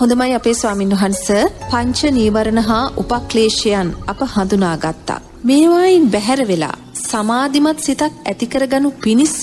හොඳමයි අපේ ස්වාමින් වහන්ස පංච නීවරණ හා උපක්ලේශයන් අප හඳුනාගත්තා. මේවායින් බැහැර වෙලා සමාධිමත් සිතක් ඇතිකරගනු පිණිස්ස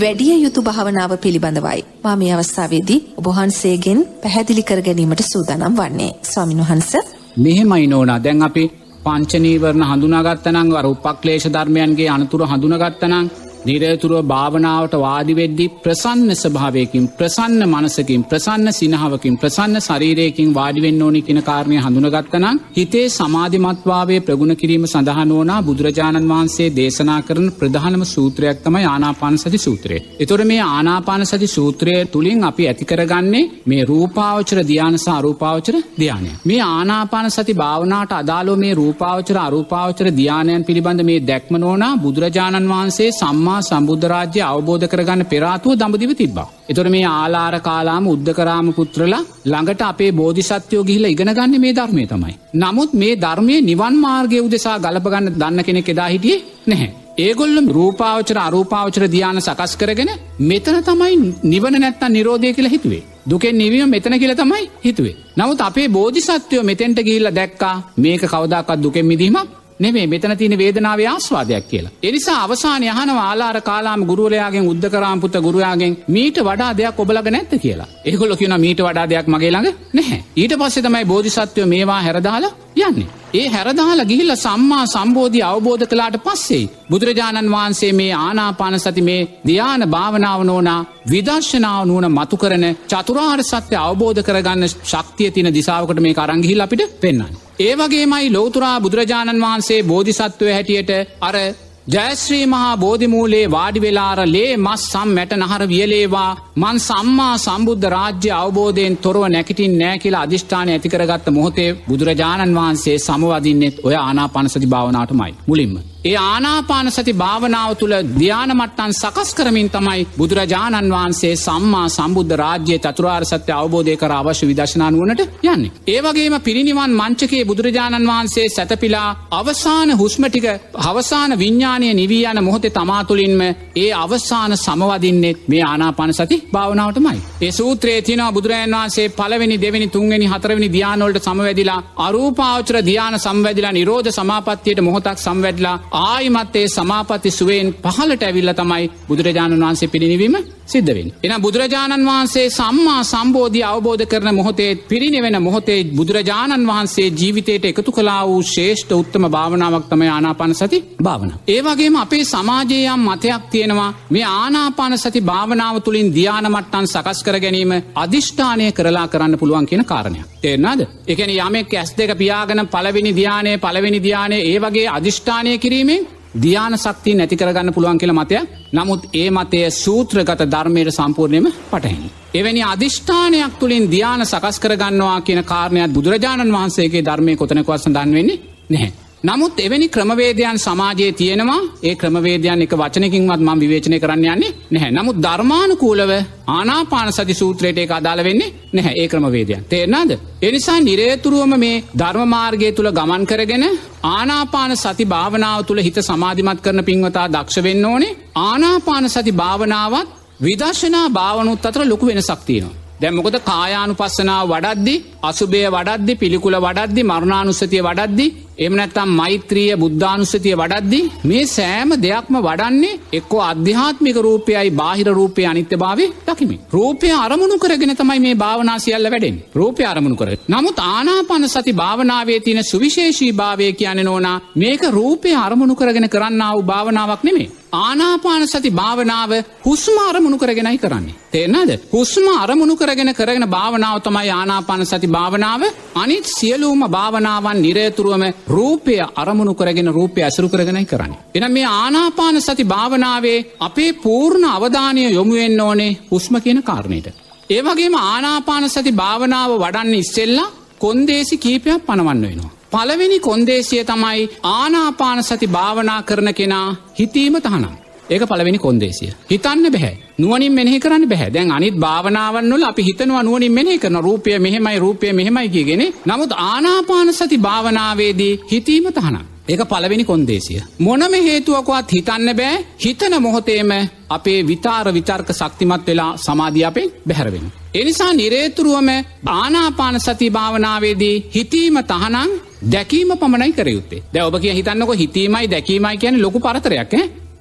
වැඩිය යුතු භාවනාව පිළිබඳවයි. මා මේ අවස්ථාවේදී ඔබහන්සේගෙන් පැහැදිලි කර ගැනීමට සූදානම් වන්නේ. ස්වාමින් වහන්ස. මෙහෙමයි නෝනා දැන් අපි පංචනීවරණ හඳුනාගත්තනං වර උපක්ලේෂ ධර්මයන්ගේ අනතුර හඳුනගත්තනං නිරේතුරුව භාවනාවට වාදිවෙද්දි ප්‍රසන්න ස්භාවයකින් ප්‍රසන්න මනසකින් ප්‍රසන්න සිනහාවකින් ප්‍රසන්න ශරීරයකින් වාඩිවෙන්න ඕනි කින කාරණය හඳුනගත්තනම් හිතේ සමාධිමත්වාවේ ප්‍රගුණ කිරීම සඳහන් ඕනා බුදුරජාණන් වහන්සේ දේශනා කරන ප්‍රධානම සූත්‍රයක් තමයි ආනාපාන සති සූත්‍රය. එතොර මේ ආනාපාන සති සූත්‍රය තුළින් අපි ඇතිකරගන්නේ මේ රූපාවචර ධ්‍යානස අරූපාවචර ධ්‍යානය. මේ ආනාපාන සති භාවනාට අදාලෝ මේ රූපාවචර අරූපාවචර ධ්‍යානයන් පිළිබඳ මේ දැක්ම නෝනා බුදුරජාණන් වහන්සේ සම්මා සම්මා සම්බුද්ධරාජ්‍ය අවබෝධ කරගන්න පෙරාතුව දඹදිව තිබ්බා. එතොට මේ ආලාර කාලාම උද්ධකරාම පුත්‍රලා ළඟට අපේ බෝධිසත්‍යයෝ ගිහිල ඉගෙනගන්න මේ ධර්මය තමයි. නමුත් මේ ධර්මය නිවන් මාර්ගය උදෙසා ගලපගන්න දන්න කෙනෙක් එදා හිටියේ නැහැ. ඒගොල්ලම රූපාවචර අරූපාවචර ධ්‍යාන සකස් කරගෙන මෙතන තමයි නිවන නැත්තන් නිරෝධය කියලා හිතුවේ. දුකෙන් නිවීම මෙතන කියල තමයි හිතුවේ. නමුත් අපේ බෝධිසත්වයෝ මෙතෙන්ට ගිල්ල දැක්කා මේක කවදක්ත් දුකෙන් මිදීමක් නෙමේ මෙතන තින වේදනාවේ ආස්වාදයක් කියලා. එනිසා අවසාන යහන ආලාර කාලාම ගුරුවරයාගෙන් උද්දකරාම්පුත ගුරුයාගෙන් මීට වඩා දෙයක් ඔබලග නැත්ත කියලා. ඒකොල කියන මීට වඩා දෙයක් මගේ ළඟ නැහැ. ඊට පස්සේ තමයි බෝධිසත්වය මේවා හැරදාලා යන්නේ. ඒ හැරදාල ගිහිල්ල සම්මා සම්බෝධී අවබෝධ කලාට පස්සේ. බුදුරජාණන් වහන්සේ මේ ආනාපාන සති මේ ධ්‍යාන භාවනාව නෝනා විදර්ශනාව නුවන මතු කරන චතුරාර් සත්‍ය අවබෝධ කරගන්න ශක්තිය තින දිසාාවකට මේ අරංගිහිල් අපිට පෙන්න්න. ඒ වගේමයි ලෝතුරා බුදුරජාණන් වහන්සේ බෝධිසත්වය හැටියට අර ජයශ්‍රී මහා බෝධිමූලේ වාඩි වෙලාර ලේ මස් සම් මැට නහර වියලේවා මන් සම්මා සම්බුද්ධ රාජ්‍ය අවබෝධයෙන් තොරව නැකිටින් නෑ කියලා අධිෂ්ඨාන ඇතිකරගත්ත මොහොතේ බුදුරජාණන් වහන්සේ සමවදින්නෙත් ඔය ආනාපනසති භාවනාවටමයි මුලින්ම. ඒ ආනාපාන සති භාවනාව තුළ ධ්‍යානමට්ටන් සකස් කරමින් තමයි බුදුරජාණන් වහන්සේ සම්මා සම්බුද්ධ රාජ්‍යය චතුරාර් සත්‍ය අවබෝධය කර අවශ්‍ය විදශනානුවනට යන්නේ. ඒවගේම පිරිනිවන් මංචකේ බුදුරජාණන් වහන්සේ සැතපිලා අවසාන හුස්මටික අවසාන විඤ්ඥානය නිවී යන මොහොතේ තමාතුළින්ම ඒ අවසාන සමවදින්නෙත් මේ ආනාපාන සති භාවනාවටමයි. ඒ සූත්‍රයේ තියන බුදුරජන් වහන්සේ පලවෙනි දෙවැනි තුන්ගනි හතරවනි ධ්‍යානොලට සමවැදිලා අරූපාවචර ධ්‍යාන සම්වැදිලා නිරෝධ සමාපත්තියට මොහොතක් සම්වැඩලා ආයිමත්තේ සමාපති සුවෙන් පහලට ඇවිල්ල තමයි බුදුරජාණන් වහන්සේ පිරිනිවීම සිද්ධවෙන්. එන බුදුරජාණන් වහන්සේ සම්මා සම්බෝධී අවබෝධ කරන මොහොතේ පිරිනිවෙන මොහොතේ බුදුරජාණන් වහන්සේ ජීවිතයට එකතු කලා වූ ශේෂ්ඨ උත්තම භාවනාවක් තම ආනාපාන සති භාවන. ඒවගේම අපේ සමාජයම් මතයක් තියෙනවා මේ ආනාපාන සති භාවනාව තුළින් ධ්‍යානමට්ටන් සකස් කර ගැනීම අධිෂ්ඨානය කරලා කරන්න පුළුවන් කියන කාරණය. තේරනාද එකන යමෙක් ඇස් දෙක පියාගන පලවෙනි ධ්‍යානය පලවෙනි ධ්‍යානය ඒ වගේ අධිෂ්ඨානය කිරීමෙන් ධ්‍යාන ශක්තිය නැති කරගන්න පුළුවන් කියල මතය නමුත් ඒ මතය සූත්‍රගත ධර්මයට සම්පූර්ණයම පටහැනි. එවැනි අධිෂ්ඨානයක් තුළින් ධ්‍යාන සකස් කරගන්නවා කියන කාරණයක් බුදුරජාණන් වහන්සේගේ ධර්මය කොතනකවත් සඳන් වෙන්නේ නැහැ. නමුත් එවැනි ක්‍රමවේදයන් සමාජයේ තියෙනවා ඒ ක්‍රමවේදයන් එක වචනකින්වත් මම විවේචනය කරන්න යන්නේ නැහැ. නමුත් ධර්මානුකූලව ආනාපාන සති සූත්‍රයට ඒක අදාළ වෙන්නේ නැහැ ඒ ක්‍රමවේදයන්. තේරෙනවද? ඒ නිසා නිරේතුරුවම මේ ධර්ම මාර්ගය තුල ගමන් කරගෙන ආනාපාන සති භාවනාව තුල හිත සමාධිමත් කරන පින්වතා දක්ෂ වෙන්න ඕනේ. ආනාපාන සති භාවනාවත් විදර්ශනා භාවනුත් අතර ලොකු වෙනසක් තියෙනවා. දැම් මොකද කායානු පස්සනාව වඩද්දි අසුබය වඩද්දි පිළිකුල වඩද්දි මරණානුස්සතිය වඩද්දි එමනැත්තම් මෛත්‍රිය බුද්ධානුස්සතිය වඩද්දි මේ සෑම දෙයක්ම වඩන්නේ එක්කෝ අධ්‍යාත්මික රූපයයි බාහිර රූපය අනිත්‍ය භාවය දකිමි. රූපය අරමුණු කරගෙන තමයි මේ භාවනාසියල්ල වැඩෙන් රූපය අරමුණු කර. නමුත් ආනාපන සති භාවනාවේ තියෙන සුවිශේෂී භාවය කියන නෝනා මේක රූපය අරමුණු කරගෙන කරන්නාව භාවනාවක් නෙමේ. ආනාපාන සති භාවනාව හුස්ම අරමුණු කරගෙනයි කරන්නේ. තේරනාද හුස්ම අරමුණු කරගෙන කරගෙන භාවනාව තමයි ආනාපාන සති භාවනාව අනිත් සියලූම භාවනාවන් නිරේතුරුවම රූපය අරමුණු කරගෙන රූපය ඇසරු කරගෙනයි කරන්නේ. එන මේ ආනාපාන සති භාවනාවේ අපේ පූර්ණ අවධානය යොමුුවෙන් ඕනේ හුස්ම කියන කාරණයට. ඒවගේම ආනාපාන සති භාවනාව වඩන්න ඉස්සෙල්ලා කොන්දේසි කීපයක් පනවන්න වෙනවා. පළවෙනි කොන්දේසිය තමයි ආනාපාන සති භාවනා කරන කෙනා හිතීම තහනම්. ඒක පළවෙනි කොන්දේසිය. හිතන්න බැහැ. නුවනින් මෙහි කරන්න බැහැ දැන් අනිත් භාවනාවන්නල අපි හිතනවා නුවනින් මෙහි කරන රූපය මෙහෙමයි රූපය මෙහෙමයි කියගෙන නමුත් ආනාපාන සති භාවනාවේදී හිතීම තහනම්. ඒක පළවෙනි කොන්දේසිය. මොනම හේතුවකවත් හිතන්න බෑ හිතන මොහොතේම අපේ විතාර විචර්ක ශක්තිමත් වෙලා සමාධිය අපෙන් බැහැරවෙන. එනිසා නිරේතුරුවම ආනාපාන සති භාවනාවේදී හිතීම තහනං දැකීම පමණයි කරයුත්තේ දැ ඔබ කිය හිතන්නක හිතීමයි දැකීමයි කියන ලොකු පරතරයක්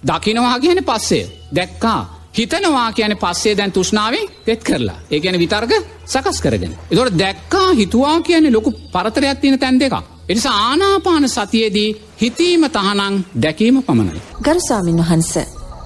දකිනවා කියන පස්සේ දැක්කා හිතනවා කියන පස්සේ දැන් තුෂ්නාවෙන් තෙත් කරලා ඒ ගැන විතර්ග සකස් කරගෙන. එතොට දැක්කා හිතුවා කියන්නේ ලොකු පරතරයක් තියෙන තැන් දෙක. එනිසා ආනාපාන සතියේදී හිතීම තහනං දැකීම පමණයි. ගරුස්වාමින් වහන්ස.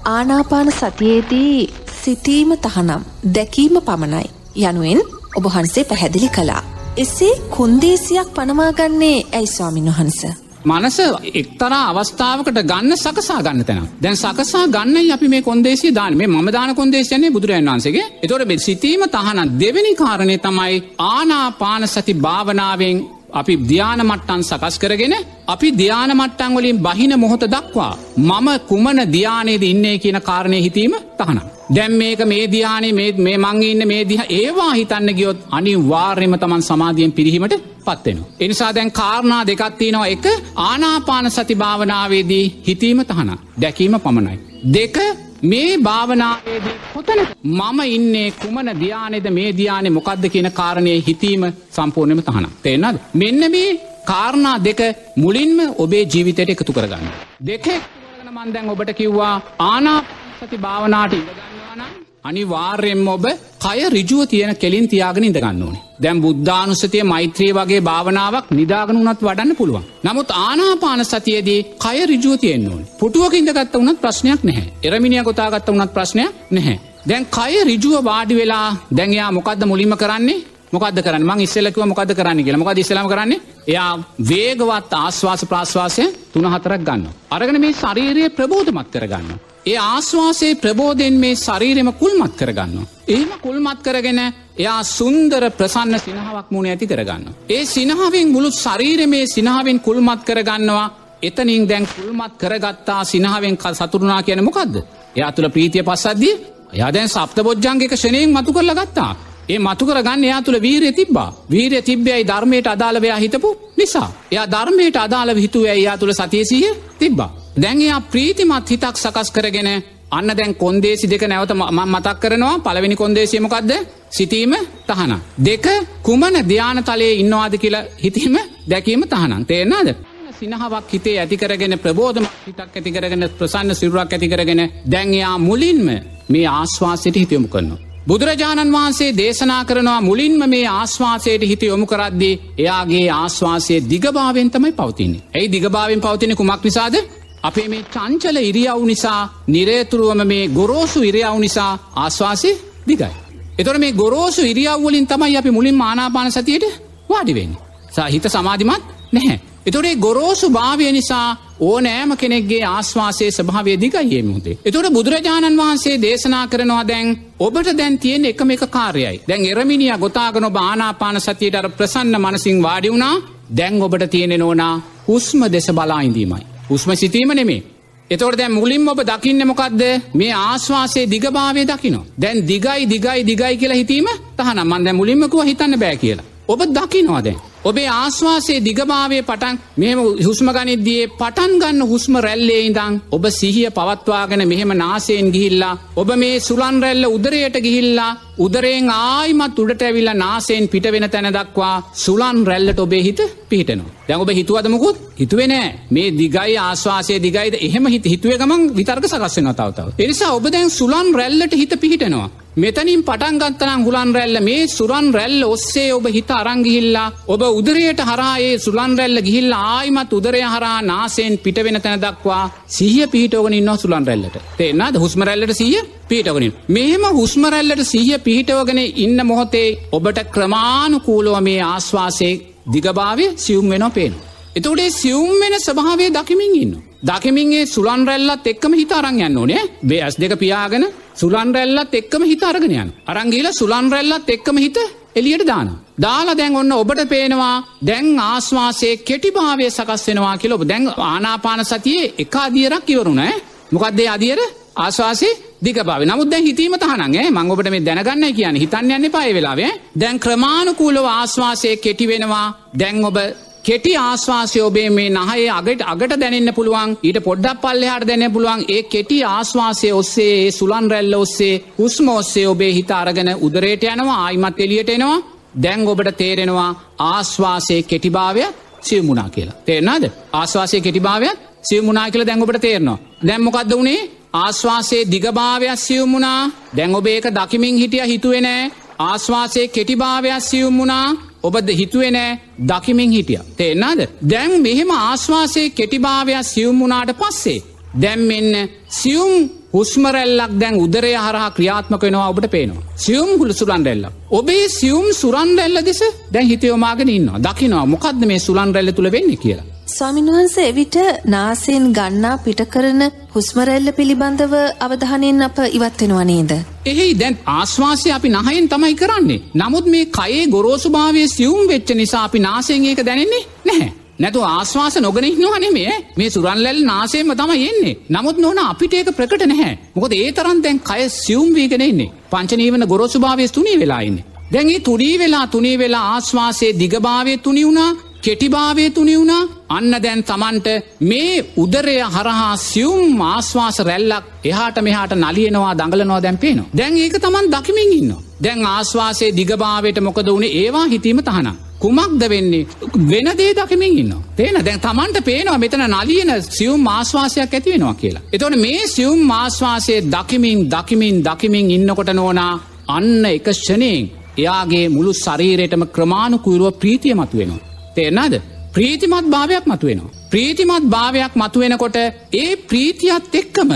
ආනාපාන සතියේදී සිතීම තහනම් දැකීම පමණයි. යනුවෙන් ඔබහන්සේ පැහැදිලි කලා. එසේ කුන්දේසියක් පනමාගන්නේ ඇයි ස්වාමින් වහන්ස. මනස එක්තරා අවස්ථාවකට ගන්න සකසා ගන්න තැන දැන් සකසා ගන්න අපි මේ කොන්දේසිය දාන මේ ම දාන කොන්දේශයන්නේ බුදුරන් වන්සේගේ එතොට බෙ සිතීම තහන දෙවැනි කාරණය තමයි ආනාපාන සති භාවනාවෙන් අපි ධ්‍යාන මට්ටන් සකස් කරගෙන අපි ධ්‍යාන මට්ටන් වලින් බහින මොහොත දක්වා මම කුමන ධ්‍යානයේද ඉන්නේ කියන කාරණය හිතීම තහනම්. දැම් මේක මේ ධ්‍යානේ මේ මං ඉන්න මේ දිහ ඒවා හිතන්න ගියොත් අනි වාර්යම තමන් සමාධියෙන් පිරිහීමට පත්වෙන. එනිසා දැන් කාරණා දෙකත්තිනවා එක ආනාපාන සති භාවනාවේදී හිතීම තහන දැකීම පමණයි. දෙක මේ භාවනාවේදී කොතන මම ඉන්නේ කුමන ධ්‍යානෙද මේ ධ්‍යානෙ මොකක්ද කියන කාරණය හිතීම සම්පූර්ණයම තහන. තේනද. මෙන්න මේ කාරණා දෙක මුලින්ම ඔබේ ජීවිතයට එකතු කරගන්න. දෙක මන්දැන් ඔබට කිව්වා ආනා සති භාවනාට ඉඳගන්නවානම් අනිවාර්යෙන්ම ඔබ කය රිජුව තියෙන කෙලින් තියාගෙන ඉඳගන්න ඕනේ. දැම් බුද්ධානුස්සතිය මෛත්‍රී වගේ භාවනාවක් නිදාගන වනත් වඩන්න පුළුවන්. නමුත් ආනාපාන සතියේදී කය රිජුව තියෙන් ඕන. පුටුවක ඉඳගත්ත වනත් ප්‍රශ්නයක් නැහැ. එරමිනිිය ගොතාගත්ත වනත් ප්‍රශ්නයක් නැහැ. දැන් කය රිජුව වාඩි වෙලා දැන්යා මොකක්ද මුලිම කරන්නේ මොකද කරන්න මං ඉස්සෙල්ලකිව මොකද කරන්න කියලා මොකද ඉස්සලම කරන්නේ එයා වේගවත් ආශ්වාස ප්‍රාශ්වාසය තුන හතරක් ගන්න. අරගෙන මේ ශරීරය ප්‍රබෝධමත් කරගන්න. ඒ ආශ්වාසයේ ප්‍රබෝධයෙන් මේ ශරීරෙම කුල්මත් කරගන්න. එහෙම කුල්මත් කරගෙන එයා සුන්දර ප්‍රසන්න සිනහාවක් මුණ ඇති කරගන්න. ඒ සිනහාවෙන් මුළු ශරීර මේ සිනහාවෙන් කුල්මත් කරගන්නවා එතනින් දැන් කුල්මත් කරගත්තා සිනහාවෙන් කල් සතුරුනා කියන මොකක්ද. එයා තුළ ප්‍රීතිය පස්සද්දී යාදැන් සප්ත බොජ්ජන්ගේක ෂණයෙන් මතු කරල ගත්තා. ඒ මතුකර ගන්න එයා තුළ වීරය තිබ්බා වීරය තිබ්බයයි ධර්මයට අදාළවයා හිතපු නිසා. එයා ධර්මයට අදාළ හිතුව එයා තුළ සතියසීය තිබ්බා. දැන් එයා ප්‍රීතිමත් හිතක් සකස් කරගෙන අන්න දැන් කොන්දේසි දෙක නැවත මතක් කරනවා පළවෙනි කොන්දේසියමකක්ද සිතීම තහන. දෙක කුමන ධ්‍යාන තලයේ ඉන්නවාද කියලා හිතීම දැකීම තහනම් තේරනාද. සිනහාවක් හිතේ ඇතිකරගෙන ප්‍රබෝධම හිතක් ඇතිකරගෙන ප්‍රසන්න සිරුරක් ඇතිකරගෙන දැන්යා මුලින්ම මේ ආශ්වාසයට හිතයොමු කරනවා. බුදුරජාණන් වහන්සේ දේශනා කරනවා මුලින්ම මේ ආශ්වාසයට හිත යොමු කරද්දී එයාගේ ආශ්වාසය දිගභාවෙන් තමයි පවතින්නේ. ඇයි දිගභාවෙන් පවතින කුමක් නිසාද අපේ මේ චංචල ඉරියව් නිසා නිරේතුරුවම මේ ගොරෝසු ඉරියව් නිසා ආශ්වාසය දිගයි. එතොට මේ ගොරෝසු ඉරියව්වලින් තමයි අපි මුලින් මානාපාන සතියට වාඩිවෙන්න. සහිත සමාධිමත් නැහැ. එතොටේ ගොරෝසු භාවය නිසා ඕනෑම කෙනෙක්ගේ ආශ්වාසයේ ස්භාවය දිගයියේ මුහදේ. එතොට බුදුරජාණන් වහන්සේ දේශනා කරනවා දැන් ඔබට දැන් තියෙන එකම එක කාර්යයි. දැන් එරමිනිිය ගොතාගන ඔබ ආනාපාන සතියට අර ප්‍රසන්න මනසිං වාඩි වුණා දැන් ඔබට තියෙන නෝනා හුස්ම දෙස බලා ඉඳීමයි. හුස්ම සිතීම නෙමේ. එතොට දැ මුලින් ඔබ දකින්න මොකක්ද මේ ආශ්වාසයේ දිගභාවය දකිනවා. දැන් දිගයි දිගයි දිගයි කියලා හිතීම තහන මන්ද මුලින්මකුව හිතන්න බෑ කියලා. ඔබ දකිනවාදැන්. ඔබේ ආශ්වාසයේ දිගභාවය පටන් මෙම හුස්ම ගනිද්දියේ පටන් ගන්න හුස්ම රැල්ලේ ඉඳං ඔබ සිහිය පවත්වාගෙන මෙහෙම නාසයෙන් ගිහිල්ලා ඔබ මේ සුලන් රැල්ල උදරයට ගිහිල්ලා උදරයෙන් ආයිමත් උඩට ඇවිල්ලා නාසයෙන් පිට වෙන තැන දක්වා සුලන් රැල්ලට ඔබේ හිත පිහිටනවා. දැන් ඔබ හිතුවදමකුත් හිතුවෙනෑ මේ දිගයි ආශ්වාසය දිගයිද එහෙම හිත හිතුව ගමන් විතර්ක සකස්සෙන තවතාව. එනිසා ඔබ දැන් සුලන් රැල්ලට හිත පිහිටනවා. මෙතනින් පටන්ගත්තනම් හුලන් රැල්ල මේ සුරන් රැල්ල ඔස්සේ ඔබ හිත අරංගිහිල්ලා ඔබ උදරයට හරායේ සුලන් රැල්ල ගිහිල්ල ආයිමත් උදරය හරා නාසයෙන් පිට වෙන තැන දක්වා සිහිය පිහිටෝගෙන ඉන්න සුලන් රැල්ලට. තේෙන්න්නද හුස්මරැල්ලට සිය පිහිටවනින් මෙහෙම හුස්මරැල්ලට සිහිය පිහිටවගෙන ඉන්න මොහොතේ ඔබට ක්‍රමාණුකූලුව මේ ආශ්වාසය දිගභාවය සියුම් වෙන පේන. එතෝඩේ සියුම් වෙන ස්භාවය දකිමින් ඉන්න. දකිමින්ගේ සුලන් රැල්ලත් එක්කම හිත අරං යන්න ඕනේ. බේ ඇස් දෙක පියාගෙන සුලන් රැල්ලත් එක්කම හිත අරගෙනයන් අරංගීල සුලන් රැල්ලත් එක්කම හිත එලියට දාන. දාලා දැන් ඔන්න ඔබට පේනවා දැන් ආශ්වාසයේ කෙටිභාවය සකස් වෙනවා කියල ඔබ දැන් ආනාපාන සතියේ එක අදියරක් ඉවරුණ මොකක්දේ අදියර? ආශවාසේ දිගබාව නමුද හිතීම තහනගේ මංගොට මේ දැනගන්න කියන හිතන්න යන්න පය වෙලාවේ දැන් ක්‍රමාණකූලව ආශ්වාසය කෙටි වෙනවා. දැන් ඔබ කෙටි ආශ්වාසය ඔබේ මේ නහයේ අගට අගට දැනෙන්න පුළුවන්. ඊට පොඩ්ඩක් පල්ලෙහාට දැනෙන්න පුළුවන්. ඒ කෙටි ආශ්වාසය ඔස්සේ ඒ සුලන් රැල්ල ඔස්සේ හුස්ම ඔස්සේ ඔබේ හිත අරගෙන උදරයට යනවා ආයිමත් එලියට එනවා. දැන් ඔබට තේරෙනවා ආශ්වාසයේ කෙටිභාවය සියමුණා කියලා. තේරනාද ආශ්වාසය කෙටිභාවයක් සියමුණනා කියල දැන් ඔබට තේරනවා. දැම්මොකක්ද වුණේ? ආශ්වාසයේ දිගභාවයක් සියමුණා. දැන් ඔබ ඒක දකිමින් හිටිය හිතුවෙනෑ ආශ්වාසයේ කෙටිභාවයක් සියුම්මුණා ඔබද හිතුවෙනෑ දකිමින් හිටිය. තේෙන්නාද. දැන් මෙහෙම ආශ්වාසයේ කෙටිභාවයක් සියුම්මුණාට පස්සේ. දැම් මෙන්න සියුම් හුස්මරැල්ලක් දැන් උදරය හරහා ක්‍රියාත්මක වෙනවා ඔබට පේනවා. සියුම් හුළු සුරන්රැල්ල. ඔබේ සියුම් සුරන්රැල්ල දෙස දැන් හිතයෝමාගෙන ඉන්නවා දකිනවා මොකක්ද මේ සුලන්රැල්ල තුළ වෙන්න කියලා. ස්වාමින්වහන්ස එවිට නාසයෙන් ගන්නා පිටකරන හුස්මරැල්ල පිළිබඳව අවධානයෙන් අප ඉවත්වෙනවා නේද. එහි දැන් ආශ්වාසය අපි නහයෙන් තමයි කරන්නේ. නමුත් මේ කයේ ගොරෝසුභාවය සියුම් වෙච්ච නිසා අපි නාසයෙන් ඒක දැනෙන්නේ නැහැ. නැතු ආශ්වාස නොගෙනහින්නවනෙමේ මේ සුරන්ලැල් නාසේම තම එන්නේ නමුත් නොන අපිට ඒක ප්‍රකට නැහැ මොකද ඒ තරන් දැන් කය සියුම් වීගෙන එන්නේ පංචනීවන ගොරොසුභාවය තුනී වෙලාඉන්නේ. දැන් ඒ තුනී වෙලා තුනී වෙලා ආශ්වාසයේ දිගභාවය තුනි වුණා කෙටිභාවය තුනි වුණා අන්න දැන් තමන්ට මේ උදරය හරහා සියුම් ආශ්වාස රැල්ලක් එහාට මෙහාට නලියනවා දඟලනවා දැන් පේනවා. දැන් ඒක තමන් දකිමින් ඉන්න. දැන් ආශ්වාසයේ දිගභාවයට මොකද වුණේ ඒවා හිතීම තහනම්. කුමක්ද වෙන්නේ වෙන දේ දකිමින් ඉන්න. තේන දැන් තමන්ට පේනවා මෙතන නලියන සියුම් ආශ්වාසයක් ඇති වෙනවා කියලා. එතවන මේ සියුම් ආශ්වාසය දකිමින් දකිමින් දකිමින් ඉන්නකොට නෝනා අන්න එක ෂණයෙන් එයාගේ මුළු ශරීරයටම ක්‍රමාණුකුරුව ප්‍රීතිය මතු වෙනවා. තේරනාද ප්‍රීතිමත් භාවයක් මතුවෙනවා. ප්‍රීතිමත් භාවයක් මතුවෙනකොට ඒ ප්‍රීතියත් එක්කම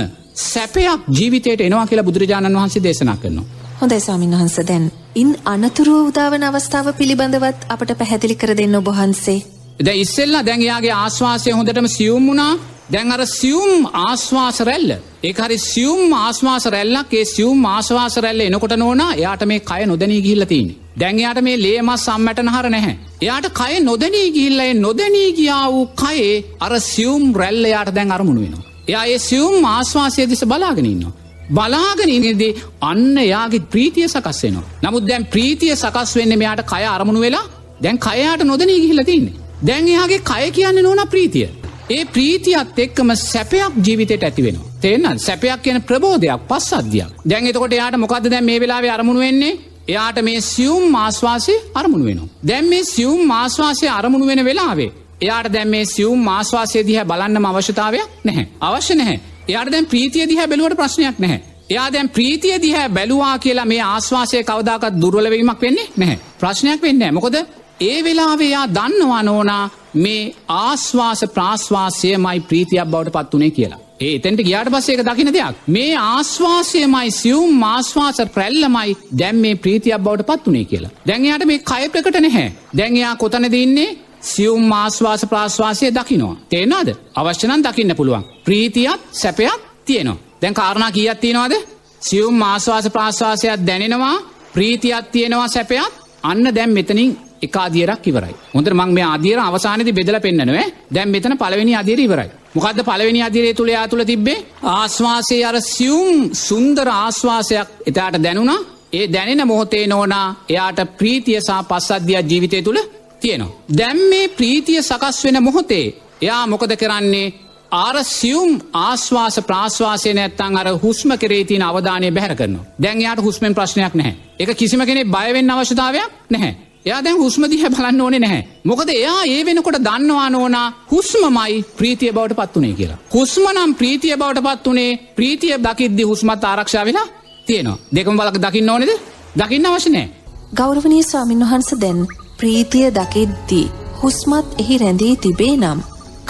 සැපයක් ජීවිතයට එනවා කියලා බුදුරජාණන් වහන්සේ දේශනා කරනවා. හොඳයි ස්වාමීන් වහන්ස දැන් ඉන් අනතුරුව උදාවන අවස්ථාව පිළිබඳවත් අපට පැහැදිලි කර දෙන්න ඔබහන්සේ. ද ඉස්සෙල්ලා දැන්යාගේ ආශ්වාසය හොඳටම සියුම් වුණා දැන් අර සියුම් ආශ්වාස රැල්ල ඒහරි සියුම් ආශ්වාස රැල්ලක් ඒ සියුම් ආශ්වාස රැල්ල එනකොට නෝනා එයාට මේ කය නොදැනී ගිල්ලතින්. දැන්යාට මේ ලේමස් සම්මට නහර නැහැ. එයාට කය නොදැනී ගිල්ලයි නොදැනී ගියා වූ කයේ අර සියුම් රැල්ල යාට දැන් අරමුණ වෙනවා. එයා ඒ සියුම් ආශ්වාසය දිස බලාගෙනන්නවා. බලාගෙනනිදී අන්න යාගේ ප්‍රීතිය සකස් වෙනවා. නමුත් දැන් ප්‍රීතිය සකස් වෙන්න මෙයාට කය අරමුණු වෙලා දැන් කයාට නොදනී ගිහිලතින්නේ. දැන් එයාගේ කය කියන්න නොන ප්‍රීතිය. ඒ ප්‍රීතියත් එක්කම සැපයක් ජීවිතයට ඇතිවෙන. තේන්න සැපයක් කියන ප්‍රබෝධයක් පස් අධ්‍යයක් දැන් එතකොට යාට මොකද දැන් මේ වෙලාවේ අරමුණ වෙන්නේ එයාට මේ සියුම් මාස්වාසය අරමුණු වෙනවා. දැන් මේ සියුම් මාස්වාසය අරමුණු වෙන වෙලාවේ එයාට දැන් මේ සියුම් මාස්වාසය දිහ බලන්නම අවශ්‍යතාවයක් නැහැ අවශ්‍ය නැහැ එයාට දැන් ප්‍රීතිය දිහ බැලුවට ප්‍රශ්නයක් නැහැ. එයා දැන් ප්‍රීතිය දිහ බැලුවා කියලා මේ ආශ්වාසය කවදාකත් දුර්වලවීමක් වෙන්නේ නැහැ. ප්‍රශ්නයක් වෙන්නේ මොකොද ඒ වෙලාවෙයා දන්නවා නෝනා මේ ආශ්වාස ප්‍රාශ්වාසයමයි ප්‍රීතියක් බවට පත්වනේ කියලා. ඒ එතැන්ට ගියාට පස්සේ එක දකින දෙයක්. මේ ආශ්වාසයමයි සියුම් මාශ්වාස ප්‍රැල්ලමයි දැම් මේ ප්‍රීතියක් බවට පත්වනේ කියලා. දැන්යාට මේ කය ප්‍රකට නැහැ. දැන්යා කොතන දෙන්නේ සියුම් මාස්වාස ප්‍රාශ්වාසය දකිනවා. තේනාද අවශ්‍යනන් දකින්න පුළුවන්. ප්‍රීතියත් සැපයක් තියෙනවා. දැන් කාරණා කියත් තියෙනවාද සියුම් මාස්වාස ප්‍රාශ්වාසයක් දැනෙනවා ප්‍රීතියත් තියෙනවා සැපයක් අන්න දැම් මෙතනින් එකකාදියරක් ඉවරයි. හොඳ මං මේ අදියර අවසානති බෙදල පෙන්න්නනවේ දැම් මෙතන පලවෙනි අදිර ඉවරයි. මොකද පලවෙනි අදිරේ තුළ යා තුළ තිබේ ආශ්වාසය අර සියුම් සුන්දර ආශ්වාසයක් එතාට දැනුණා ඒ දැනෙන මොහොතේ නෝනා එයාට ප්‍රීතියසා පස්සද්ධියක් ජීවිතය තුළ තියෙනවා. දැම් මේ ප්‍රීතිය සකස් වෙන මොහොතේ එයා මොකද කරන්නේ ආර සියුම් ආශ්වාස ප්‍රාශ්වාසය නැත්තං අර හුස්ම කරේතින අවධානය බැහර කරන දැන්යාට හුස්මෙන් ප්‍රශ්නයක් නැහැ එක කිසිම කෙනෙ බයවෙන්න අවශ්‍යතාවයක් නැහැ එයා දැන් හුස්මදිහ බලන්න ඕනේ නැහැ. මොකද එයා ඒ වෙනකොට දන්නවා නෝනා හුස්මමයි ප්‍රීතිය බවට පත්වනේ කියලා. හුස්ම නම් ප්‍රීතිය බවට පත්වනේ ප්‍රීතිය දකිද්දි හුස්මත් ආරක්ෂා වෙලා තියෙනවා. දෙකම බලක දකින්න ඕනෙද දකින්න අවශ්‍යනෑ. ගෞරවනී ස්වාමින් වහන්ස දැන් ප්‍රීතිය දකිද්දී හුස්මත් එහි රැඳී තිබේ නම්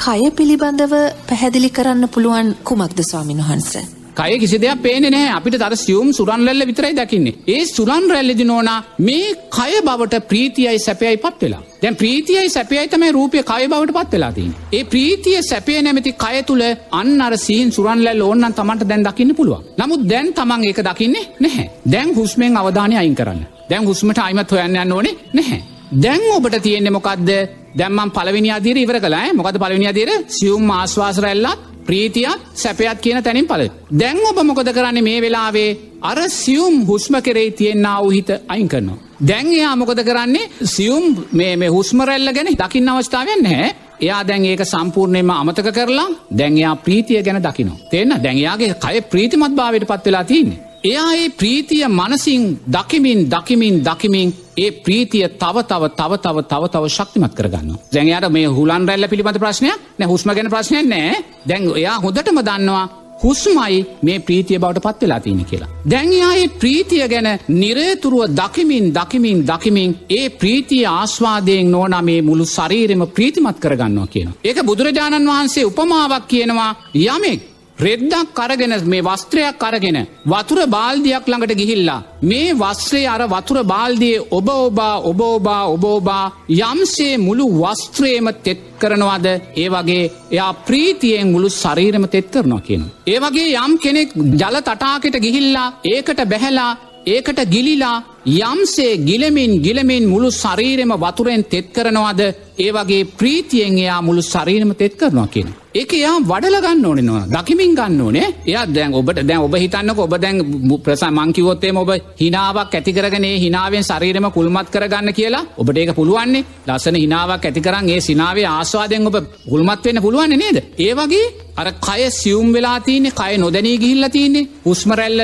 කය පිළිබඳව පැහැදිලි කරන්න පුළුවන් කුමක්ද ස්වාමින් වහන්ස. කය කිසි දෙයක් පේන නෑ අපිට තර සියුම් සුරන් රැල්ල විතරයි දකින්නේ. ඒ සුරන් රැල්ලදි නෝනා මේ කය බවට ප්‍රීතියයි සැපයයි පත් වෙලා. දැන් ප්‍රීතියයි සැපයයි තමයි රූපය කය බවට පත් වෙලාතින් ඒ ප්‍රීතිය සැපේ නැමති කය තුළ අන්න අර සීන් සුරන්ලැල් ඕන්නන් තමන්ට දැන් දකින්න පුළුවන්. නමුත් දැන් තමන් ඒක දකින්නේ නැහැ. දැන් හුස්මෙන් අවධානය අයින් කරන්න. දැන් හුස්මට අයිමත් හොයන්න යන්න ඕනේ නැහැ. දැන් ඔබට තියෙන්නේ මොකක්ද දැම්මම් පලවිනි අදිර ඉවර කලා මොකද පලවිනි අදිර සියුම් ආශවාසරැල්ලත් ප්‍රීතියක් සැපයක් කියන තැනින් පල. දැන් ඔබ මොකොද කරන්න මේ වෙලාවේ අර සියුම් හුස්ම කෙරේ තියෙන්න්න වූහිත අයින් කරනවා. දැන් එයා මොකද කරන්නේ සියුම් මේ හුස්මරැල්ල ගැන දකින්න අවස්ථාවෙන් හැ එයා දැන් ඒක සම්පූර්ණයම අමතක කරලා දැන්යා ප්‍රීතිය ගැන දකිනවා. තේන්න දැන්යාගේ කය ප්‍රීතිමත් භාවයට පත් වෙලා තියන්නේ. එයා ඒ ප්‍රීතිය මනසින් දකිමින් දකිමින් දකිමින් ඒ ප්‍රීතිය තව තව තව තව තව තව ශක්තිමත් කරගන්න. දැන්යාට මේ හුලන් රැල්ල පිළිබඳ ප්‍රශ්නයක් නැ හුස්ම ගැන ප්‍රශ්නයක් නෑ දැන් එයා හොඳටම දන්නවා හුස්මයි මේ ප්‍රීතිය බවට පත් වෙලා තියෙන කියලා. දැන්යායේ ප්‍රීතිය ගැන නිරේතුරුව දකිමින් දකිමින් දකිමින් ඒ ප්‍රීතිය ආස්වාදයෙන් නෝන මේ මුළු ශරීරම ප්‍රීතිමත් කරගන්නවා කියන. ඒක බුදුරජාණන් වහන්සේ උපමාවක් කියනවා යමෙක් රෙද්දක් කරගෙන මේ වස්ත්‍රයක් කරගෙන වතුර බාල්දියක් ළඟට ගිහිල්ලා මේ වස්ත්‍රේ අර වතුර බාල්දියේ ඔබ ඔබා ඔබ ඔබා ඔබ ඔබා යම්සේ මුළු වස්ත්‍රයම තෙත් කරනවාද ඒ වගේ එයා ප්‍රීතියෙන් මුළු ශරීරම තෙත් කරනවා කියන. ඒ වගේ යම් කෙනෙක් ජල තටාකට ගිහිල්ලා ඒකට බැහැලා ඒකට ගිලිලා යම්සේ ගිලමින් ගිලමින් මුළු ශරීරම වතුරෙන් තෙත් කරනවාද ඒ වගේ ප්‍රීතියෙන් එයා මුළු ශරීරම තෙත් කරනවා කියන. ඒක යා වඩල ගන්න ඕනෙනවා දකිමින් ගන්න ඕනේ. එයා දැන් ඔබට දැන් ඔබ හිතන්නක ඔබ දැන් ප්‍රසා මංකිවොත්තේම ඔබ හිනාවක් ඇතිකරගනේ හිනාවෙන් ශරීරම කුල්මත් කරගන්න කියලා ඔබට ඒක පුළුවන්නේ. ලස්සන හිනාවක් ඇතිකරන් ඒ සිනාවේ ආස්වාදයෙන් ඔබ කුල්මත් වෙන්න පුළුවන්නේ නේද? ඒ වගේ අර කය සියුම් වෙලා තියන්නේ කය නොදැනී ගිහිල්ලා තියන්නේ හුස්මරැල්ල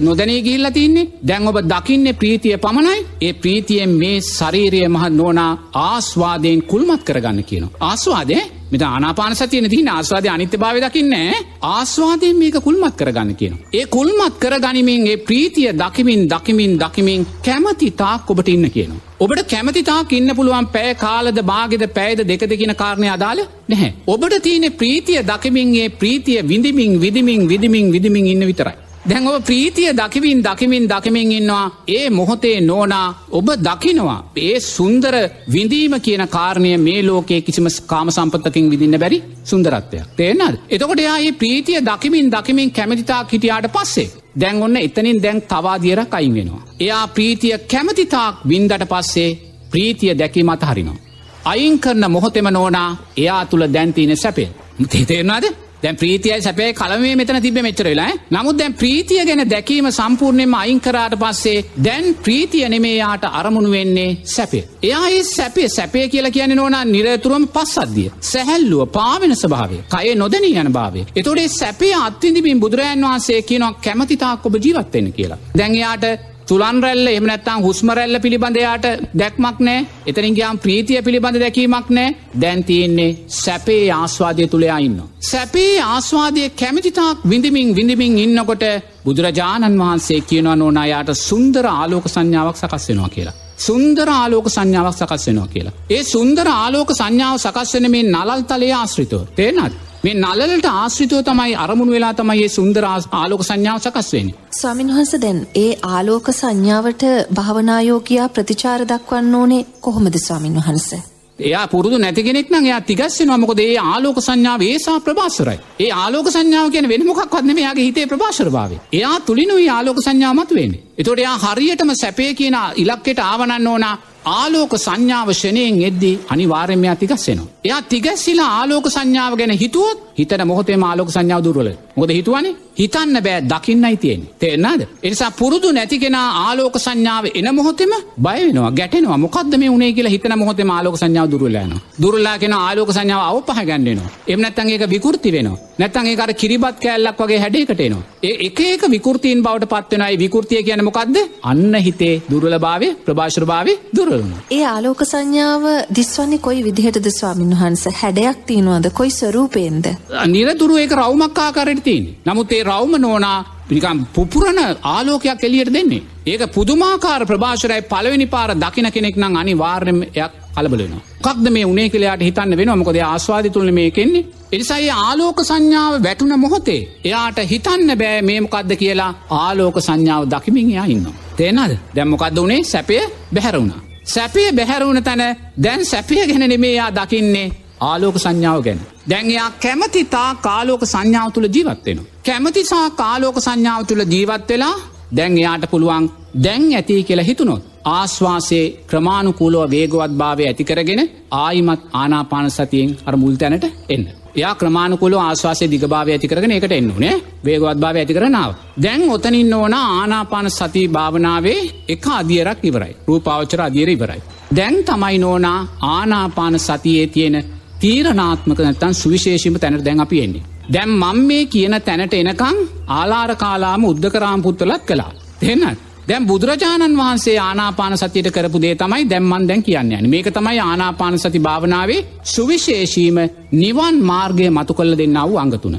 නොදැනී ගිහිල්ලා තියන්නේ දැන් ඔබ දකින්නේ ප්‍රීතිය පමණයි. ඒ ප්‍රීතියෙන් මේ ශරීරය මහ නෝනා ආස්වාදයෙන් කුල්මත් කරගන්න කියනවා ආස්වාදේ මෙත ආනාපාන සතියන තින ආස්වාදය අනිත්‍ය භාව දකින්නේ ආස්වාදයෙන් මේක කුල්මත් කරගන්න කියන. ඒ කුල්මත් කරගනිමින් ඒ ප්‍රීතිය දකිමින් දකිමින් දකිමින් කැමති තාක් ඔබට ඉන්න කියනවා. ඔබට කැමතිතාක් ඉන්න පුළුවන් පෑ කාලද බාගෙද පැයද දෙකද කියන කාරණය අදාල නැහැ. ඔබට තියෙන ප්‍රීතිය දකිමින්ගේ ප්‍රීතිය විඳමින් විදිමින් විදිමින් විදිමින් ඉන්න විතරයි. දැන් ඔබ ප්‍රීතිය දකිවින් දකිමින් දකිමින් ඉන්නවා ඒ මොහොතේ නෝනා ඔබ දකිනවා ඒ සුන්දර විඳීම කියන කාරණය මේ ලෝකයේ කිසිම කාම සම්පත්තකින් විදින්න බැරි සුන්දරත්වයක් තේනද එතකොට යා ඒ ප්‍රීතිය දකිමින් දකිමින් කැමතිතා හිටියාට පස්සේ දැන් ඔන්න එතනින් දැන් තවාදියර කයින් වෙනවා. එයා ප්‍රීතිය කැමතිතාක් බින්දට පස්සේ ප්‍රීතිය දැකීම අත හරිනවා. අයින් කරන මොහොතෙම නෝනා එයා තුළ දැන්තින සැපේ. තේතේෙනවාද දැන් ප්‍රීතියයි සැපේ කලමේ මෙතන තිබ මෙච්චර වෙලා නමුත් දැන් ප්‍රීතිය ගැන දැකීම සම්පූර්ණයෙන්ම අයින් කරාට පස්සේ දැන් ප්‍රීතිය නෙමේ යාට අරමුණු වෙන්නේ සැපේ. එයා ඒ සැපේ සැපේ කියලා කියන්නේ නෝනා නිරතුරුවම පස්සද්ධිය. සැහැල්ලුව පාවෙන ස්වභාවය. කය නොදැනී යන භාවය. එතකොට ඒ සැපේ අත්විඳින්මින් බුදුරජාන් වහන්සේ කියනවා කැමැතිතාක් ඔබ ජීවත් වෙන්න කියලා. දැන් එයාට තුළන් රැල්ල එම නැත්තම් හුස්මරැල්ල පිළිබඳයාට දැක්මක් නෑ එතනින්ගේම් ප්‍රීතිය පිළිබඳ දැකීමක් නෑ දැන්තියෙන්නේ සැපේ ආස්වාදය තුළයා ඉන්න. සැපේ ආස්වාදය කැමිතිතාක් විඳමින් විඳමින් ඉන්නකොට බුදුරජාණන් වහන්සේ කියනවා නොනයාට සුන්දර ආලෝක සංඥාවක් සකස් වෙනවා කියලා. සුන්දර ආලෝක සංඥාවක් සකස් වෙනවා කියලා. ඒ සුන්දර ආලෝක සංඥාව සකස්වන මේ නලල් තලේ ආශ්‍රිතව තේනත්. මේ නලලට ආශ්‍රිතව තමයි අරමුණු වෙලා තමයි ඒ සුන්දර ආලෝක සංඥාව සකස් වෙන්නේ. ස්වාමීන් වහන්සේ දැන් ඒ ආලෝක සංඥාවට භවනායෝගියා ප්‍රතිචාර දක්වන්න ඕනේ කොහොමද ස්වාමීන් වහන්සේ? එයා පුරුදු නැති කෙනෙක් නම් එයා තිගස්සෙනවා මොකද ඒ ආලෝක සංඥාව ඒසා ප්‍රභාස්වරයි. ඒ ආලෝක සංඥාව කියන වෙන මොකක්වත් නෙමෙයි එයාගේ හිතේ ප්‍රභාස්වරභාවය. එයා තුලිනුයි ආලෝක සංඥාව මතුවෙන්නේ. ඒතකොට එයා හරියටම සැපේ කියන ඉලක්කයට ආවනන්න ඕන ආලෝක සංඥාව ෂණයෙන් එද්දී අනිවාර්යෙන්ම එයා තිගස්සෙනවා. එයා තිගැස්සිලා ආලෝක සංඥාව ගැන හිතුවොත් හිතන මොහොතේම ආලෝක සංඥාව දුර්වල. මොකද හිතුවනේ හිතන්න බෑ දකින්නයි තියෙන්නේ. තේරෙනවද? ඒ නිසා පුරුදු නැති කෙනා ආලෝක සංඥාව එන මොහොතේම බය වෙනවා, ගැටෙනවා. මොකද්ද මේ උනේ කියලා හිතන මොහොතේම ආලෝක සංඥාව දුර්වල යනවා. දුර්වලලා කියන ආලෝක සංඥාව අවපහ ගන්න වෙනවා. එහෙම නැත්නම් ඒක විකෘති වෙනවා. නැත්නම් ඒක අර කිරිබත් කෑල්ලක් වගේ හැඩයකට එනවා. ඒ එක එක විකෘතීන් බවට පත් වෙනවා. ඒ විකෘතිය කියන්නේ මොකද්ද? අන්න හිතේ දුර්වලභාවය, ප්‍රභාෂරභාවය දුර්වල වෙනවා. ඒ ආලෝක සංඥාව දිස්වන්නේ කොයි විදිහටද ස්වාමීන් වහන්සේ? හැඩයක් තියනවද? කොයි ස්වරූපයෙන්ද? නිරතුරු ඒක රවුමක් ආකාරයට තියෙන්නේ. නමුත් ඒ රවුම නෝනා නිකම් පුපුරණ ආලෝකයක් එළියට දෙන්නේ. ඒක පුදුමාකාර ප්‍රභාෂරයි පළවෙනි පාර දකින කෙනෙක් නම් අනිවාර්යෙන්ම එයක් කලබල වෙනවා. මොකක්ද මේ උනේ කියලා යාට හිතන්න වෙනවා. මොකද එයා ආස්වාදය තුල මේකෙන්නේ. ඒ නිසා ඒ ආලෝක සංඥාව වැටුණ මොහොතේ එයාට හිතන්න බෑ මේ මොකද්ද කියලා ආලෝක සංඥාව දකිමින් එයා ඉන්නවා. තේනද? දැන් මොකද්ද උනේ? සැපය බැහැර වුණා. සැපය බැහැර වුණ තැන දැන් සැපය ගැන නෙමේ එයා දකින්නේ ආලෝක සංඥාව ගැන. දැන් එයා කැමති තා කාලෝක සංඥාව තුළ ජීවත් වෙනවා. කැමතිසා කාලෝක සංඥාව තුළ ජීවත් වෙලා දැන් එයාට පුළුවන් දැන් ඇති කියලා හිතුනොත්. ආශ්වාසේ ක්‍රමාණුකූලව වේගවත් භාවය ඇතිකරගෙන ආයිමත් ආනාපාන සතියෙන් අර මුල් තැනට එන්න. යා ක්‍රමාණකුල ආශවාසය දිගභාව ඇතිකරගෙන එකට එන්නුනේ වේගවත් භාව ඇතිකරනාව. දැන් ඔතනින් ඕන ආනාපාන සති භාවනාවේ එක අදියරක් ඉවරයි. රූපාවචර අදියර ඉවරයි. දැන් තමයි නෝනා ආනාපාන සතියේ තියෙන තීරනාත්මක නැත්තන් සුවිශේෂීම තැනට දැන් අපි එන්නේ. දැම් මං මේ කියන තැනට එනකං ආලාර කාලාම උද්දකරාම්පුත්තලත් කලා. දෙන්නත්. දැම් බුදුරජාණන් වහන්සේ ආනාපාන සතියට කරපු දේ තමයි දැම්මන් දැන් කියන්න යන මේක තමයි ආනාපාන සති භාවනාවේ සුවිශේෂීම නිවන් මාර්ගය මතු කල්ල දෙන්න වූ අංගතුන.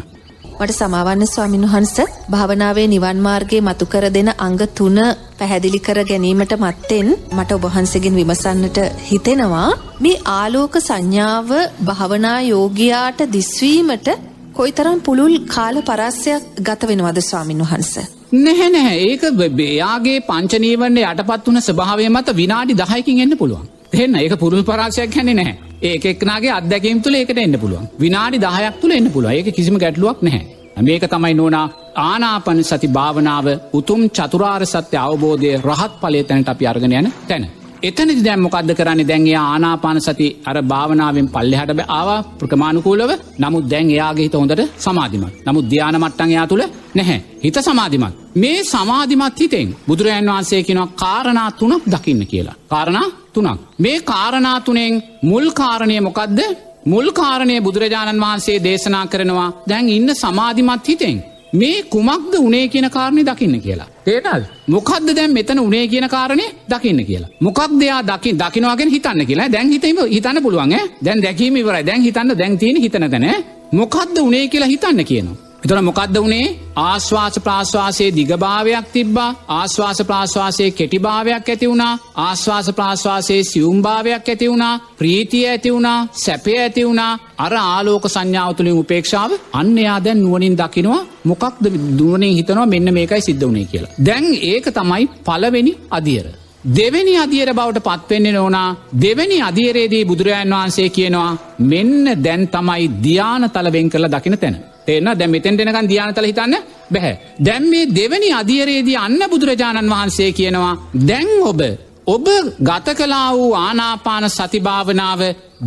මට සමාවන්න ස්වාමින් වහන්ස භාවනාවේ නිවන් මාර්ගයේ මතු කර දෙන අංග තුන පැහැදිලි කර ගැනීමට මත්තෙන් මට ඔබහන්සගෙන් විමසන්නට හිතෙනවා. මේ ආලෝක සංඥාව භාවනා යෝගයාට දිස්වීමට කොයිතරම් පුළුල් කාල පරස්සයක් ගත වෙනවද ස්වාමින් වහන්ස. නැහැ නැහැ. ඒක බයාගේ පංචනීවන්නේ යටපත් වන ස්භාවය මත විනාඩි දහයකින් එන්න පුළුවන්. එන්න ඒක පුරුල් පරාශයක් හැන්නේ නැහැ. ඒකෙක්නාගේ අදැකීම් තුළ ඒකට එන්න පුළුවන්. විනාඩි දහයක් තුළ එන්න පුළුව ඒක කිසිම ගැටලුවක් නැහැ. මේක තමයි නොනා ආනාපන සති භාවනාව උතුම් චතුරාර් සත්‍ය අවබෝධය රහත් පලේ තැනට අපි අර්ගෙන යන තැන. එතනදි දැම් මොකක්ද කරන්න? දැන්ගේ ආනාපාන සති අර භාවනාවෙන් පල්ලෙහට ආවා. ප්‍රමාණුකූලව නමුත් දැන් එයාගේ හිත හොඳට සමාධිමත්. නමුත් ධ්‍යාන මට්ටන් එයා තුළ නැහැ. හිත සමාධිමත්. මේ සමාධිමත් හිතෙන් බුදුරජන් වහන්සේ කෙනවා කාරණා තුනක් දකින්න කියලා. කාරණා තුනක් මේ කාරණා තුනෙන් මුල් කාරණය මොකක්ද මුල් කාරණය බුදුරජාණන් වහන්සේ දේශනා කරනවා දැන් ඉන්න සමාධිමත් හිතෙන් මේ කුමක්ද උනේ කියන කාරණය දකින්න කියලා. ඒටල් මොකක්ද දැම් මෙතන උනේ කියන කාරණය දකින්න කියලා. මොකක් දෙයා දකි දකිනවාගෙන හිතන්න කියලා දැන් හිතීම හිතන්න පුළුවන් දැන් දැකීම ඉවරයි දැන් හිතන්න දැන්තින හිතනතන මොකක්ද උනේ කියලා හිතන්න කියනවා. එතන මොකක්ද වනේ? ආශ්වාස ප්‍රාශ්වාසයේ දිගභාවයක් තිබ්බා. ආශ්වාස ප්‍රාශ්වාසයේ කෙටිභාවයක් ඇති වුණා. ආශ්වාස ප්‍රාශ්වාසයේ සියුම්භාවයක් ඇති වුණා. ප්‍රීතිය ඇති වුණා. සැපය ඇති වුණා. අර ආලෝක සංඥාවතුළින් උපේක්ෂාව අන්‍යයා දැන් නුවනින් දකිනවා මොකක්ද දුවනින් හිතනවා මෙන්න මේකයි සිද්ධ වනේ කියලා. දැන් ඒක තමයි පලවෙනි අදියර. දෙවැනි අදියර බවට පත්වෙන්නේ නෝනා දෙවැනි අදියරේදී බුදුරජාන් වහන්සේ කියනවා මෙන්න දැන් තමයි ධ්‍යාන තලවෙන් කළ දකින තැන. තේන දැ මෙතෙන් දෙනකන් ධ්‍යානතල හිතන්න බැහැ. දැම් මේ දෙවැනි අධියරේදී අන්න බුදුරජාණන් වහන්සේ කියනවා දැන් ඔබ ඔබ ගත කලා වූ ආනාපාන සතිභාවනාව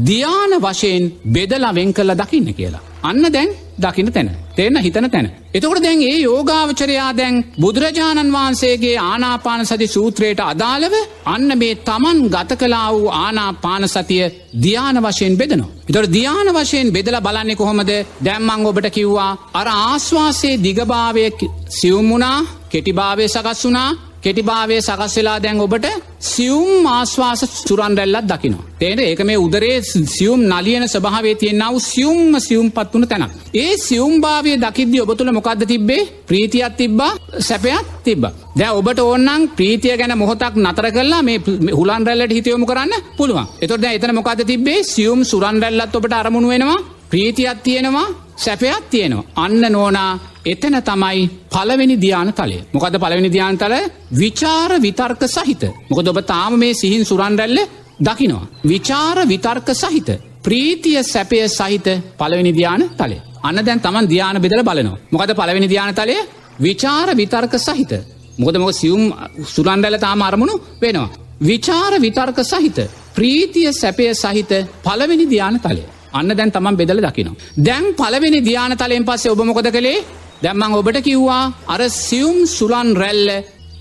ධ්‍යාන වශයෙන් බෙදලා වෙන් කල්ල දකින්න කියලා. අන්න දැන් දකින තැන. තේන්න හිතන තැන. එතකොට දැන් ඒ යෝගාවචරයා දැන් බුදුරජාණන් වහන්සේගේ ආනාපාන සති සූත්‍රයට අදාළව අන්න මේ තමන් ගත කලා වූ ආනාපාන සතිය ධ්‍යාන වශයෙන් බෙදනවා. එතොට ධ්‍යාන වශයෙන් බෙදල බලන්නේ කොහොමද දැම්මං ඔබට කිව්වා අර ආශ්වාසයේ දිගභාවය සියුම්මුණා කෙටිභාවය සකස් වුනා කෙටිභාවය සකස් වෙලා දැන් ඔබට සියුම් ආශ්වාස සුරන් රැල්ලත් දකිනවා. තේට ඒක මේ උදරේ සියුම් නලියන ස්භාවේ තියෙන්න්නාව සියුම්ම සියුම් පත් වන තැනක්. ඒ සියුම්භාවය දකිද්දි ඔබතුළ මොකක්ද තිබ්බේ ප්‍රීතියත් තිබ්බා සැපයක් තිබ්බ. දැ ඔබට ඕන්නන් ප්‍රීතිය ගැන මොහොතක් නතර කරලා මේ හුලන් රැල්ලට හිතයොම කරන්න පුළුවන්. එතොට එතන මොකද තිබේ සියුම් සුරන් රැල්ලත් ඔබට අරමුණ වෙනවා ප්‍රීතියක් තියෙනවා සැපයක් තියෙනවා. අන්න නෝනා එතන තමයි පලවෙනි ධ්‍යාන තලය මොකද පලවෙනි ධ්‍යාන්තල විචාර විතර්ක සහිත. මොකද ඔබ තාම මේ සිහින් සුරන්රැල්ල දකිනවා. විචාර විතර්ක සහිත. ප්‍රීතිය සැපය සහිත පලවෙනි ධ්‍යාන තලය අන්න දැන් තමන් ධ්‍යාන බෙදල බලනවා. මොකද පලවෙනි ධ්‍යාන තලය විචාර විතර්ක සහිත. මොකද මොක සියුම් සුරන්ඩැල තාම අරමුණු වෙනවා. විචාර විතර්ක සහිත. ප්‍රීතිය සැපය සහිත පලවෙනි ධ්‍යාන තලය අන්න දැන් තමන් බෙදල දකිනවා. දැන් පලවෙනි ධ්‍යාන තලයෙන් පස්සේ ඔබ මොකද කළේ? දැම්මං ඔබට කිව්වා අර සියුම් සුරන් රැල්ල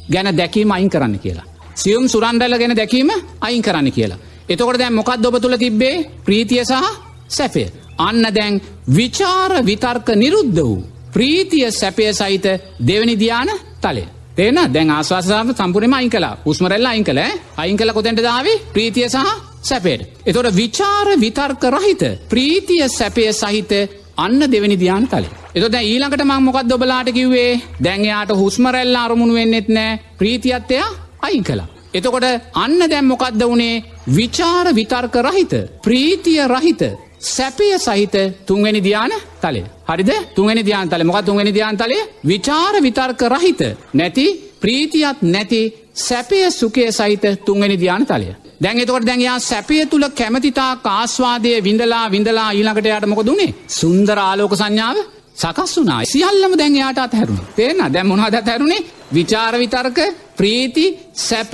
ගැන දැකීම අයින් කරන්න කියලා. සියුම් සුරන් රැල්ල ගැන දැකීම අයින් කරන්න කියලා. එතකොට දැන් මොකක්ද ඔබ තුළ තිබ්බේ ප්‍රීතිය සහ සැපය. අන්න දැන් විචාර විතර්ක නිරුද්ධ වූ. ප්‍රීතිය සැපය සහිත දෙවනි ධ්‍යාන තලය. තේන දැන් ආශවාසාම සම්පුරම අයින් කලා උස්මරල්ල අයින් කළ අයින් කළ කොතැට දාවේ ප්‍රීතිය සහ සැපේට. එතොට විචාර විතර්ක රහිත ප්‍රීතිය සැපය සහිත අන්න දෙවැනි ධ්‍යාන තලේ. එතොද ඊළඟට මං මොකක් දොබලාට කිව්වේ දැන්යාට හුස්මරැල්ල අරමුණු වෙන්නෙත් නෑ ප්‍රීතියත්තයා අයින් කලා. එතකොට අන්න දැම් මොකක්ද වනේ විචාර විතර්ක රහිත ප්‍රීතිය රහිත සැපය සහිත තුන්වැනි ධ්‍යාන තලේ. හරිද තුන්වැනි ධ්‍යාන්තල මොක තුන්වැනි ධ්‍යාන්තලේ විචාර විතර්ක රහිත නැති ප්‍රීතියත් නැති සැපය සුකය සහිත තුන්වැනි ධ්‍යාන තලය. දැන් එතකොට දැන්යා සැපය තුළ කැමතිතා කාස්වාදය විඳලා විඳලා ඊළඟට යට මොක දුණේ සුන්දර ආලෝක සංඥාව සකස් වුනා සියල්ලම දැන් යාට අතහැරුණ තේන දැම් මොහද අතහැරුණේ විචාර විතර්ක ප්‍රීති සැප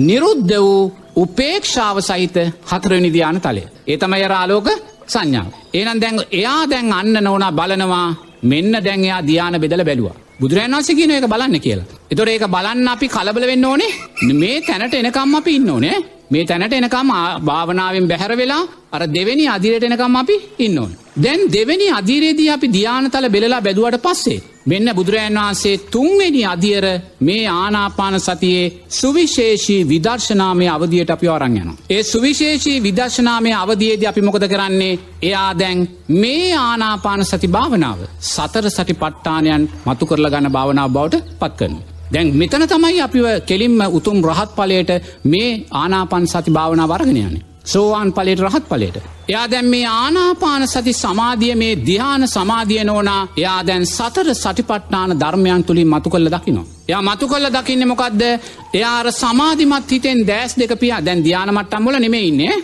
නිරුද්ධ වූ උපේක්ෂාව සහිත හතරනි ධ්‍යාන තලය. ඒතම යරාලෝක සංඥාව. ඒනම් දැන් එයා දැන් අන්න නොනා බලනවා මෙන්න දැන් එයා ධ්‍යාන බෙදල බැලවා. බුදුරන් වන්සේ කියන එක බලන්න කියලා. එතොට ඒක බලන්න අපි කලබල වෙන්න ඕනේ මේ තැනට එනකම් අපි ඉන්න ඕනේ මේ තැනට එනකම් භාවනාවෙන් බැහැර වෙලා අර දෙවැනි අදිරයට එනකම් අපි ඉන්න ඕන. දැන් දෙවැනි අධීරේදී අපි ධ්‍යානතල බෙලලා බැදුවට පස්සේ. මෙන්න බුදුරජන් වහන්සේ තුන්වෙනි අධියර මේ ආනාපාන සතියේ සුවිශේෂී විදර්ශනාමය අවදියට අපි අරං යන. ඒ සුවිශේෂී විදර්ශනාමය අවදියේද අපි මොකද කරන්නේ එයා දැන් මේ ආනාපාන සති භාවනාව සතර සටි පට්ටානයන් මතු කරල ගන්න භාවනාව බවට පත් කරන. දැන් මෙතන තමයි අපිව කෙලින්ම උතුම් රහත් පලයට මේ ආනාපන් සති භාවනා වර්ගනයන්නේ. සෝවාන් පලට රහත් පලට. එයා දැන් මේ ආනාපාන සති සමාධිය මේ දිහාන සමාධිය නෝනා එයා දැන් සතර සටිපට්නාන ධර්මයන් තුළින් මතු කල්ල දකිනවා. එයා මතු කල්ල දකින්න මොකක්ද එයාර සමාධිමත් හිතෙන් දෑස් දෙක පියා දැන් ධ්‍යානමට්ටම්බල නෙමෙයින්නේ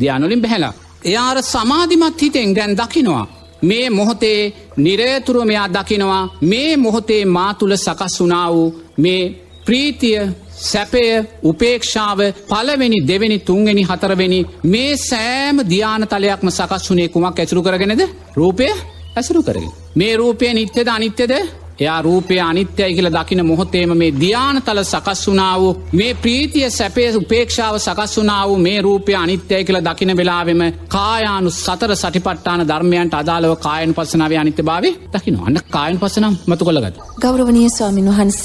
ධ්‍යානොලින් බැහලා. එයාර සමාධිමත් හිතෙන් ගැන් දකිනවා. මේ මොහොතේ නිරේතුරුව මෙයා දකිනවා මේ මොහොතේ මා තුළ සකස් වුනා වූ මේ ප්‍රීතිය සැපය උපේක්ෂාව පලවෙනි දෙවෙනි තුන්වෙනි හතරවෙනි මේ සෑම ධ්‍යානතලයක්ම සකස් වුනේ කුමක් ඇසුරු කරගෙනද රූපය ඇසුරු කරගෙන. මේ රූපය නිත්‍යද අනිත්‍යද එයා රූපය අනිත්‍යයි කියල දකින මොහොතේම මේ ධ්‍යානතල සකස් වනාව මේ ප්‍රීතිය සැපේ උපේක්ෂාව සකස් වනාව මේ රූපය අනිත්‍යය කියල දකින වෙලාවෙම කායානු සතර සටිපට්ටාන ධර්මයන්ට අදාළව කායන් පසනාව අනිත්‍ය භාවේ දකින අන්න කායන් පසනම් මතු කොළගත්. ගෞරවනය ස්වාමින් වහන්ස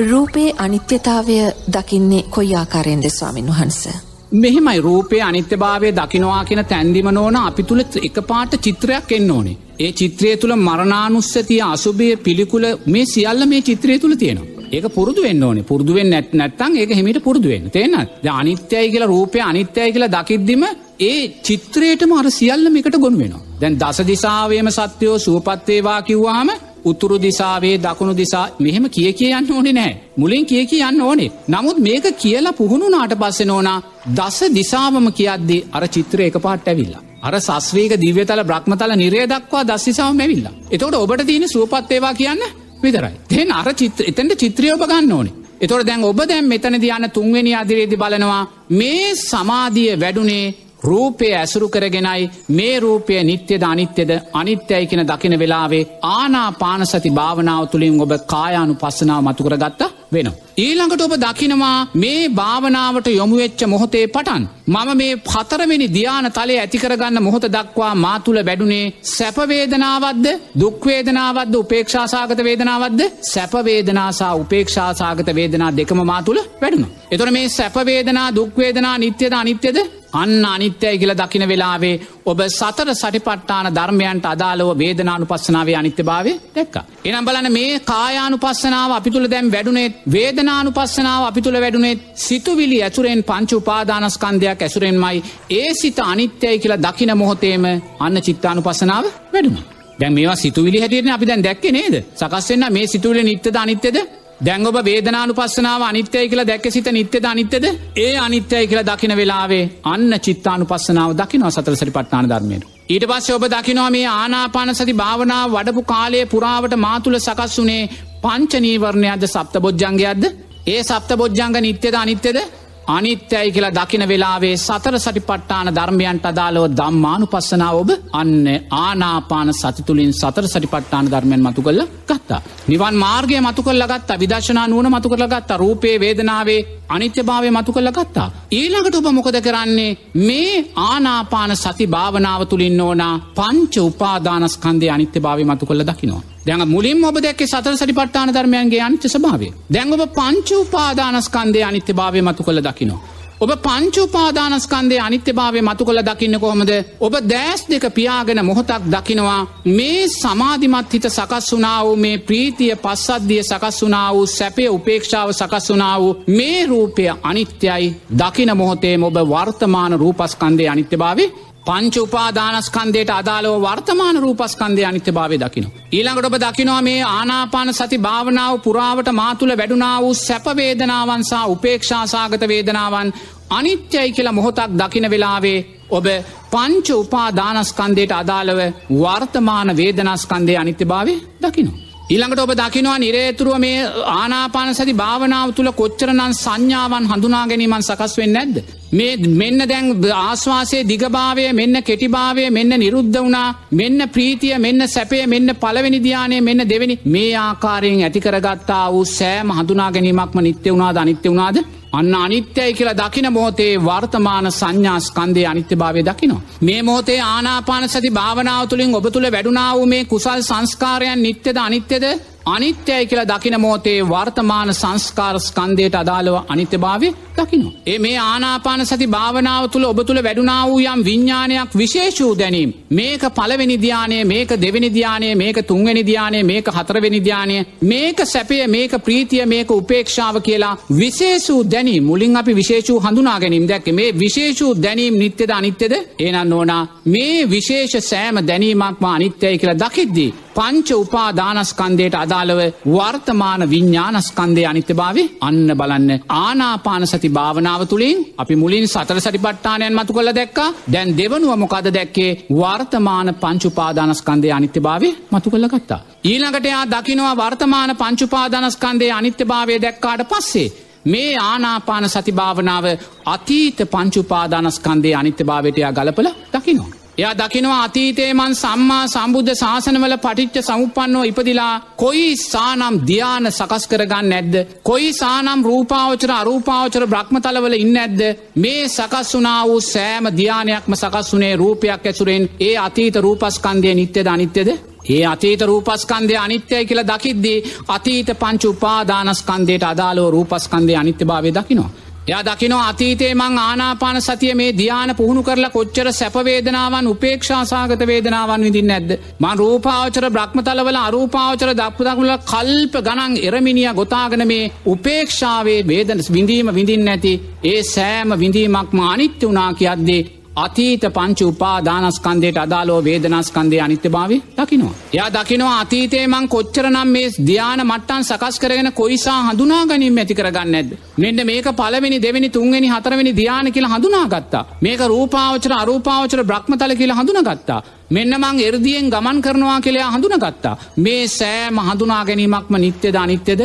රූපේ අනිත්‍යතාවය දකින්නේ කොයි ආකාරයෙන්ද ස්වාමින් වහන්ස. මෙහෙමයි රූපය අනිත්‍යභාවය දකිනවා කියන තැන්දිම නෝන අපි තුළ එක පාට චිත්‍රයක් එන්න ඕනේ. ඒ චිත්‍රය තුළ මරණානුස්සතිය අසුභය පිළිකුල මේ සියල්ල මේ චිත්‍රය තුළ තියෙනවා. ඒක පුරදු වෙන්න ඕනේ පුරදුුවෙන් නැත් නැත්තන් ඒක හිමිට පුරදුවෙන් තියෙන අනිත්‍යයි කියලා රූපය අනිත්‍යයි කියලා දකිද්දිම ඒ චිත්‍රයටම අර සියල්ලම එකට ගොුණ වෙනවා. දැන් දස දිසාාවේම සත්‍යයෝ සුවපත්වේවා කිව්වාම උතුරු දිසාවේ දකුණු දිසා මෙහෙම කිය කිය යන්න ඕනේ නෑ මුලින් කිය කිය යන්න ඕනේ. නමුත් මේක කියලා පුහුණුනාට පස්සෙ නෝනා දස දිසාවම කියද්දේ අර චිත්‍ර එක පාට ඇවිල්ලා. අර සස්වේක දිව්‍යතල බ්‍රහ්මතල නිරේ දක්වා දස්සිසාව මැවිල්ලා එතකොට ඔබට තියෙන සුවපත්තේවා කියන්න විතරයි. තෙන් අර චිත්‍ර එතැට චිත්‍රයෝ ගන්න ඕනේ. එතොට දැන් ඔබ දැම් මෙතන දයන්න තුන්වෙනි අදිරේදි බලනවා මේ සමාධිය වැඩුනේ රූපය ඇසුරු කරගෙනයි මේ රූපය නිත්‍යද අනිත්‍යද අනිත්‍යයි කියෙන දකින වෙලාවේ ආනා පානසති භාවනාව තුළින් ඔබ කායානු පස්සනාව මතුකර ගත්තා වෙන. ඊළඟට ඔබ දකිනවා මේ භාවනාවට යොමුවෙච්ච මොහොතේ පටන්. මම මේ පතරවෙනි ධ්‍යාන තලය ඇතිකරගන්න මොහොත දක්වා මාතුළ වැඩුණේ සැපවේදනාවද්ද දුක්වේදනාවද්ද උපේක්ෂාසාගත වේදනාවද්ද සැපවේදනාසා උපේක්ෂාසාගත වේදනා දෙකම මාතුළ වැඩුණ. එතොට මේ සැපවේදනා දුක්වේදනා නිත්‍යද අනිත්‍යද අන්න අනිත්‍යය කියල දකින වෙලාවේ ඔබ සතර සටිපට්ටාන ධර්මයන්ට අදාළව වේදනානු පස්සනාවේ අනිත්‍ය භාවය දැක්ක. එනම් බලන මේ කායානු පස්සනාව අපි තුළ දැම් වැඩුණෙත් වේදනානු පස්සනාව අපි තුළ වැඩුණෙත් සිතුවිලි ඇතුරෙන් පංච උපාදානස්කන්දයක් ඇසුරෙන්මයි ඒ සිත අනිත්‍යයි කියලා දකින මොහොතේම අන්න චිත්තානු පසනාව වැඩුණ. දැන් මේවා සිතුවිලි හැටියන අපි දැන් දැක්ක නේද සකස්වෙන්න මේ සිතුවිලි නිත්‍යද අනිත්‍යද දැන් ඔබ වේදනානු පස්සනාව අනිත්‍යය කියලා දැක්ක සිත නිත්‍යද අනිත්‍යද ඒ අනිත්‍යය කියලා දකින වෙලාවේ අන්න චිත්තානු පස්සනාව දකිනවා සතරසරි පට්නාන ධර්මයට. ඊට පස්ස ඔබ දකිනවා මේ ආනාපාන සති භාවනාව වඩපු කාලය පුරාවට මාතුළ සකස් වුනේ පංචනීවරණයක්ද සප්ත බොජ්ජන්ගයක්ද ඒ සප්ත බොජ්ජංග නිත්‍යද අනිත්‍යද අනිත්‍යයි කියලා දකින වෙලාවේ සතර සටිපට්ටාන ධර්මයන්ට අදාලව දම්මානු පස්සනාව ඔබ අන්න ආනාපාන සතිතුලින් සතර සටිපට්ටාන ධර්මයන් මතු කල්ල ගත්තා. නිවන් මාර්ගය මතු කල්ල ගත්තා විදශනා නුවන මතු කරල ගත්තා රූපේ වේදනාවේ අනිත්‍ය භාවය මතු කල්ල ගත්තා. ඊළඟට ඔබ මොකද කරන්නේ මේ ආනාපාන සති භාවනාව තුළින් ඕනා පංච උපාදානස්කන්දය අනිත්‍ය භාවය මතු කල්ල දකිනවා. දැන් මුලින් ඔබ දැක්ක සතර සටි පට්ටාන ධර්මයන්ගේ අනිත්‍ය ස්භාවය දැන් ඔබ පංචුපාදානස්කන්දය අනිත්‍ය භාවය මතු කළ දකිනවා. ඔබ පංචුපාදානස්කන්දය අනිත්‍ය භාවය මතු කළ දකින්න කොහොමද? ඔබ දෑස් දෙක පියාගෙන මොහොතක් දකිනවා. මේ සමාධිමත් හිත සකස් වුනා වූ මේ ප්‍රීතිය පස්සද්ධිය සකස් වුනා වූ සැපය උපේක්ෂාව සකස් වුනා වූ මේ රූපය අනිත්‍යයි. දකින මොහොතේ ඔබ වර්තමාන රූපස්කන්දය අනිත්‍ය භාවේ පංච උපාදානස්කන්දයට අදාළව වර්තමාන රූපස්කන්දය අනිත්‍ය භාවය දකින. ඊළඟට ඔබ දකිනවා මේ ආනාපාන සති භාවනාව පුරාවට මාතුළ වැඩුණා වූ සැපවේදනාවන්සා උපේක්ෂාසාගත වේදනාවන් අනිත්‍යයි කියලා මොහොතක් දකින වෙලාවේ ඔබ පංච උපාදානස්කන්දයට අදාළව වර්තමාන වේදනස්කන්දය අනිත්‍ය භාවය දකිනවා. ඊළඟට ඔබ දකිනවා නිරේතුරුව මේ ආනාපාන සති භාවනාව තුළ කොච්චරනන් සංඥාවන් හඳුනා ගැනීමන් සකස් වෙන්න නැද්ද. මේ මෙන්න දැන් ආශ්වාසය දිගභාවය මෙන්න කෙටිභාවය මෙන්න නිරුද්ධ වුණා මෙන්න ප්‍රීතිය මෙන්න සැපේ මෙන්න පලවෙනි ධ්‍යානය මෙන්න දෙවැනි මේ ආකාරයෙන් ඇතිකරගත්තා වූ සෑම හඳුනා ගැනීමක්ම නිත්‍ය වුණාද අනිත්‍ය වුණාද අන්න අනිත්‍යයි කියලා දකින මෝතේ වර්තමාන සංඥාස්කන්දේ අනිත්‍ය භාවය දකිනවා. මේ මෝතේ ආනාපාන සති භාවනාව තුළින් ඔබ තුළ වැඩුණාව මේ කුසල් සංස්කාරයන් නිත්‍යද අනිත්‍යද අනිත්‍යයි කියලා දකින මෝතේ වර්තමාන සංස්කාර ස්කන්දයට අදාළව අනිත්‍ය භාවය දකිනවා. ඒ මේ ආනාපාන සති භාවනාව තුළ ඔබ තුළ වැඩුණා වූ යම් විඤ්ඥානයක් විශේෂූ දැනීම්. මේක පලවෙනි ධ්‍යානය මේක දෙවෙනි ධ්‍යානය මේක තුන්වෙනි ධ්‍යානය මේක හතරවෙනි ධ්‍යානය මේක සැපය මේක ප්‍රීතිය මේක උපේක්ෂාව කියලා විශේෂූ දැනීම් මුලින් අපි විශේෂූ හඳුනා ගැනීම් දැක්ක මේ විශේෂූ දැනීම් නිත්‍යද අනිත්‍යද ඒනන්න ඕනා මේ විශේෂ සෑම දැනීමක්ම අනිත්‍යය කියලා දකිද්දී. පංච උපාදානස්කන්දයට අදාළව වර්තමාන විඤ්ඥානස්කන්දය අනිත්‍ය භාවේ අන්න බලන්න ආනාපාන සති භාවනාව තුළින් අපි මුලින් සතර සටිපට්ටානයන් මතු කළ දැක්ක දැන් දෙවනුව මොකද දැක්කේ වර්තමාන පංචුපාදානස්කන්දය අනිත්‍ය භාවේ මතු කළ ගත්තා. ඊළඟට එයා දකිනවා වර්තමාන පංචුපාදානස්කන්දය අනිත්‍ය භාවය දැක්කාට පස්සේ. මේ ආනාපාන සතිභාවනාව අතීත පංචුපාදානස්කන්දේ අනිත්‍ය භාවටයා ගලපල දකිනවා. එයා දකිනවා අතීතේ මන් සම්මා සම්බුද්ධ ශාසනවල පටිච්ච සමුපන්නෝ ඉපදිලා කොයි සානම් ධ්‍යාන සකස් කරගන්න නැද්ද. කොයි සානම් රූපාවචර අරූපාවචර බ්‍රහ්මතලවල ඉන්න ඇද්ද. මේ සකස් වනා වූ සෑම ධ්‍යානයක්ම සකස් වනේ රූපයක් ඇසුරෙන් ඒ අතීත රූපස්කන්දය නිත්‍යද අනිත්‍යද. ඒ අතීත රූපස්කන්දය අනිත්‍යය කියලා දකිද්දී අතීත පංචු උපාදානස්කන්දයට අදාලෝ රූපස්කන්දය අනිත්‍ය භාවය දකිනවා. එයා දකිනවා අතීතේ මං ආනාපාන සතිය මේ ධ්‍යාන පුහුණු කරලා කොච්චර සැපවේදනාවන් උපේක්ෂාසාගත වේදනාවන් විදින්න නැද්ද. මං රූපාවචර බ්‍රහ්මතලවල අරූපාවචර දක්පදකුල කල්ප ගණන් එරමිනිිය ගොතාගන මේ උපේක්ෂාවේ වේදන විඳීම විඳින් නැති ඒ සෑම විඳීමක්ම අනිත්‍ය වනා කියද්දේ අතීත පංච උපාදානස්කන්දයට අදාලෝ වේදනස්කන්දය අනිත්‍ය භාවය දකිනවා. යා දකිනවා අතීතේ මං කොච්චරනම් මේ ධ්‍යාන මට්ටන් සකස් කරගෙන කොයිසා හඳුනා ගැනීම ඇති කරගන්න ඇද. මෙන්න මේක පලවෙනි දෙවැනි තුන්වෙනි හතරවෙනි ධ්‍යාන කියලා හඳුනාගත්තා. මේක රූපාවචර අරූපාවචර බ්‍රහ්මතල කියලා හඳුනගත්තා. මෙන්න මං එරදියෙන් ගමන් කරනවා කියලා හඳුනගත්තා. මේ සෑම හඳුනා ගැනීමක්ම නිත්‍යද අනිත්‍යද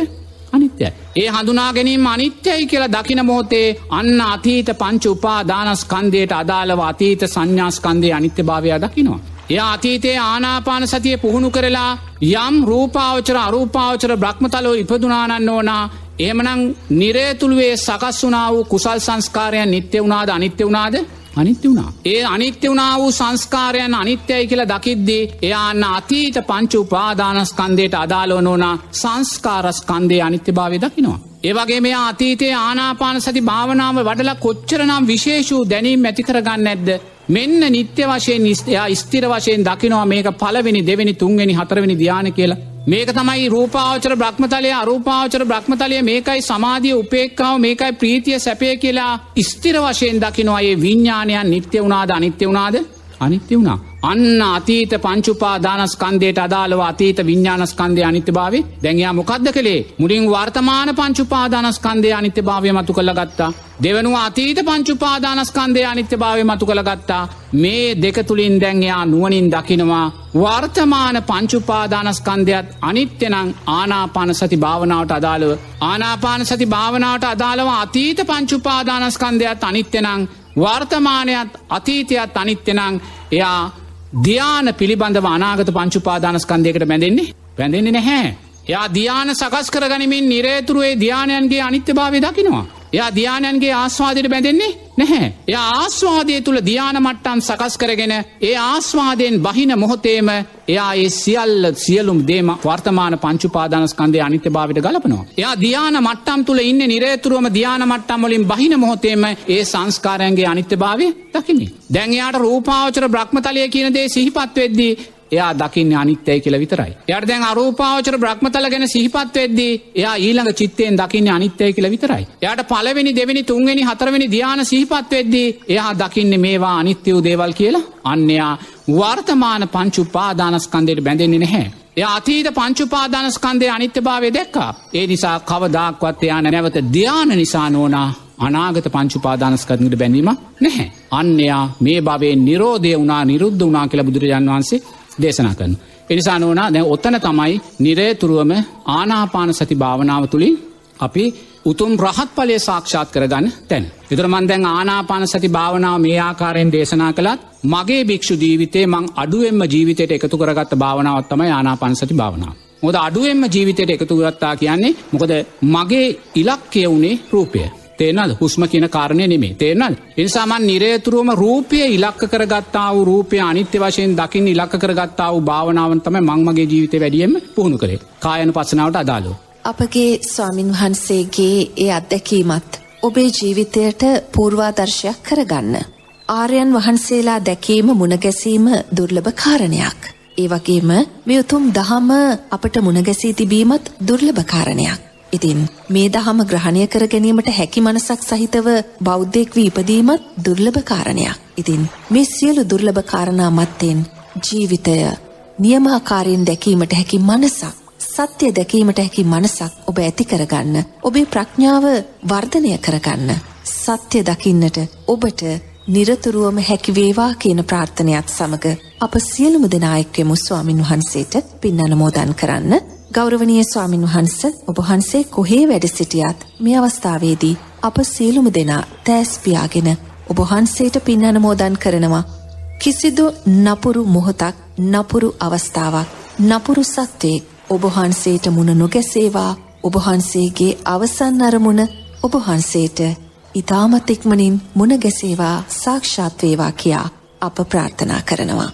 අනිත්‍යයි. ඒ හඳුනා ගැනීම අනිත්‍යයි කියලා දකින මෝතේ අන්න අතීත පංච උපා දානස්කන්දයට අදාළව අතීත සංඥාස්කන්දය අනිත්‍ය භාවය දකිනවා. එය අතීතයේ ආනාපාන සතිය පුහුණු කරලා යම් රූපාවචර අරූපාවචර බ්‍රහ්මතලෝ ඉපදුනානන්න ඕනා එමනං නිරේතුළුවේ සකස් වනා වූ කුසල් සංස්කාරයන් නිත්‍ය වුණාද අනිත්‍ය වුණාද අනිත්‍ය වුණා. ඒ අනිත්‍ය වුණා වූ සංස්කාරයන් අනිත්‍යයි කියලා දකිද්දී එයාන්න අතීත පංච උපාදානස්කන්දයට අදාලෝනෝනා සංස්කාරස්කන්දය අනිත්‍ය භාවය දකිනවා. ඒවගේ මේ අතීතයේ ආනාපාන සති භාවනාව වඩලා කොච්චරනම් විශේෂූ දැනීම් ඇතිකරගන්න ඇද්ද. මෙන්න නිත්‍ය වශයෙන් නිස්තයා ස්තිර වශයෙන් දකිනවා මේක පලවෙනි දෙවැනි තුන්වෙනි හතරවෙනි ධ්‍යාන කියලා. මේක තමයි රූපාවචර බ්‍රහ්මතලය අරූපාවචර බ්‍රහ්මතලය. මේකයි සමාධිය උපේක්කාව මේකයි ප්‍රීතිය සැපය කියලා ස්තිර වශයෙන් දකිනවා. ඒ විඤ්ඥානයන් නිත්‍ය වුණාද අනිත්‍ය වුණාද? අනිත්‍ය වුණා. අන්න අතීත පංචුපා දානස්කන්දයට අදාළව අතීත විඤ්ඥානස්කන්දය අනිත්‍ය භාවේ දැන්යා මොකක්ද කළේ මුලින් වර්තමාන පංචුපාදානස්කන්දය අනිත්‍ය භාවය මතු කළ ගත්තා. දෙවනුව අතීත පංචුපාදානස්කන්දය අනිත්‍ය භාවය මතු කළ ගත්තා. මේ දෙක තුළින් දැන්යා නුවනින් දකිනවා. වර්තමාන පංචුපාදානස්කන්දයත් අනිත්‍යනං ආනාපාන සති භාවනාවට අදාළව. ආනාපාන සති භාවනාවට අදාළව අතීත පංචුපාදානස්කන්දයත් අනිත්‍යනං වර්තමානයත් අතීතයත් අනිත්‍යනං එයා ධ්‍යාන පිළිබඳව අනාගත පංචුපාදානස්කන්දයකට බැඳෙන්නේ පැඳෙන්නේ නැහැ. එයා ධ්‍යාන සකස් කර ගනිමින් නිරේතුරුවේ ධ්‍යානයන්ගේ අනිත්‍ය භාවය දකිනවා. එයා ධ්‍යානයන්ගේ ආස්වාදයට බැඳෙන්නේ නැහැ. එය ආස්වාදය තුළ ධ්‍යාන මට්ටන් සකස් කරගෙන ඒ ආස්වාදයෙන් බහින මොහොතේම එයා ඒ සියල්ල සියලුම් දේම වර්තමාන පංචුපාදානස්කන්දය අනිත්‍ය භාවට ගලපනවා. එයා ධ්‍යාන මට්ටම් තුළ ඉන්න නිරේතුරුවම ධ්‍යාන මට්ටම් වලින් බහින මොහොතේම ඒ සංස්කාරයන්ගේ අනිත්‍ය භාවය දකින්නේ. දැන්යාට රූපාවචර බ්‍රහ්මතලය කියන දේ සිහිපත් වෙද්දී එයා දකින්න අනිත්‍යය කියල විතරයි. යට දැන් අරූපාවචර බ්‍රහ්මතල ගැන සිහිපත් වෙද්දී එයා ඊළඟ චිත්තයෙන් දකින්න අනිත්‍යය කියල විතරයි. යට පලවෙනි දෙවැනි තුන්වෙනි හතරවෙනි ධ්‍යාන සිහිපත් වෙද්දී එයා දකින්න මේවා අනිත්‍යවූ දේවල් කියලා අන්‍යයා වර්තමාන පංචුපාදානස්කන්දයට බැඳෙන්නේ නැහැ. එය අතීත පංචුපාදානස්කන්දය අනිත්‍ය භාවය දැක්කා. ඒ නිසා කවදක්වත් එයා නැවත ධ්‍යාන නිසා නෝනා අනාගත පංචුපාදානස්කරනට බැඳීම නැහැ. අන්‍යයා මේ භවේ නිරෝධය වුණා නිරුද්ධ වනා කියලා බුදුරජාන් වහන්සේ දේශනා කරන. එනිසා නෝනා දැ ඔත්තන තමයි නිරේතුරුවම ආනාපාන සති භාවනාව තුළින් අපි උතුම් රහත් පලේ සාක්ෂාත් කරගන්න තැන්. එතර මන්දැන් ආනාපාන සති භාවනාව මේ ආකාරයෙන් දේශනා කළත් මගේ භික්ෂු ජීවිතේ මං අඩුවෙන්ම ජීවිතයට එකතු කරගත්ත භාවනාවත්තම ආනාපාන සති භාවනාව. මොද අඩුවෙන්ම ජීවිතයට එකතු කරත්තා කියන්නේ මොකද මගේ ඉලක්කය වුණේ රූපය. තේනල් හුස්ම කියන කාරණය නෙමේ තේනල් එනිසාමන් නිරේතුරුවම රූපය ඉලක්ක කරගත්තා වූ රූපය අනිත්‍ය වශයෙන් දකිින් ඉලක්ක කරගත්තා වූ භාවනාවන් තම මංමගේ ජීවිත වැඩියම පුහුණු කරේ කායන පසනාවට අදාලෝ. අපගේ ස්වාමින් වහන්සේගේ ඒ අත්දැකීමත් ඔබේ ජීවිතයට පූර්වාදර්ශයක් කරගන්න. ආර්යන් වහන්සේලා දැකීම මුණගැසීම දුර්ලභ කාරණයක්. ඒ වගේම මේ උතුම් දහම අපට මුණගැසී තිබීමත් දුර්ලභ කාරණයක්. ඉතින් මේ දහම ග්‍රහණය කර ගැනීමට හැකි මනසක් සහිතව බෞද්ධයෙක් වී ඉපදීමත් දුර්ලභ කාරණයක්. ඉතින් මේ සියලු දුර්ලභ කාරණා මත්තෙන් ජීවිතය නියමාකාරයෙන් දැකීමට හැකි මනසක් සත්‍ය දැකීමට හැකි මනසක් ඔබ ඇති කරගන්න ඔබේ ප්‍රඥාව වර්ධනය කරගන්න සත්‍ය දකින්නට ඔබට නිරතුරුවම හැකිවේවා කියන ප්‍රාර්ථනයක් සමඟ අප සියලුම දෙනායක්යමු ස්වාමින් වහන්සේට පින් අනමෝදන් කරන්න ගෞරවනීය ස්වාමින් වහන්ස ඔබ වහන්සේ කොහේ වැඩ සිටියත් මේ අවස්ථාවේදී අප සියලුම දෙනා තෑස් පියාගෙන ඔබ වහන්සේට පින් අනමෝදන් කරනවා. කිසිදු නපුරු මොහොතක් නපුරු අවස්ථාවක් නපුරු සත්වයෙක් ඔබ වහන්සේට මුණ නොගැසේවා. ඔබ වහන්සේගේ අවසන් අරමුණ ඔබ වහන්සේට ඊ타මත් ඉක්මනින් මුණ ගැසේවා සාක්ෂාත් වේවා කියා අප ප්‍රාර්ථනා කරනවා.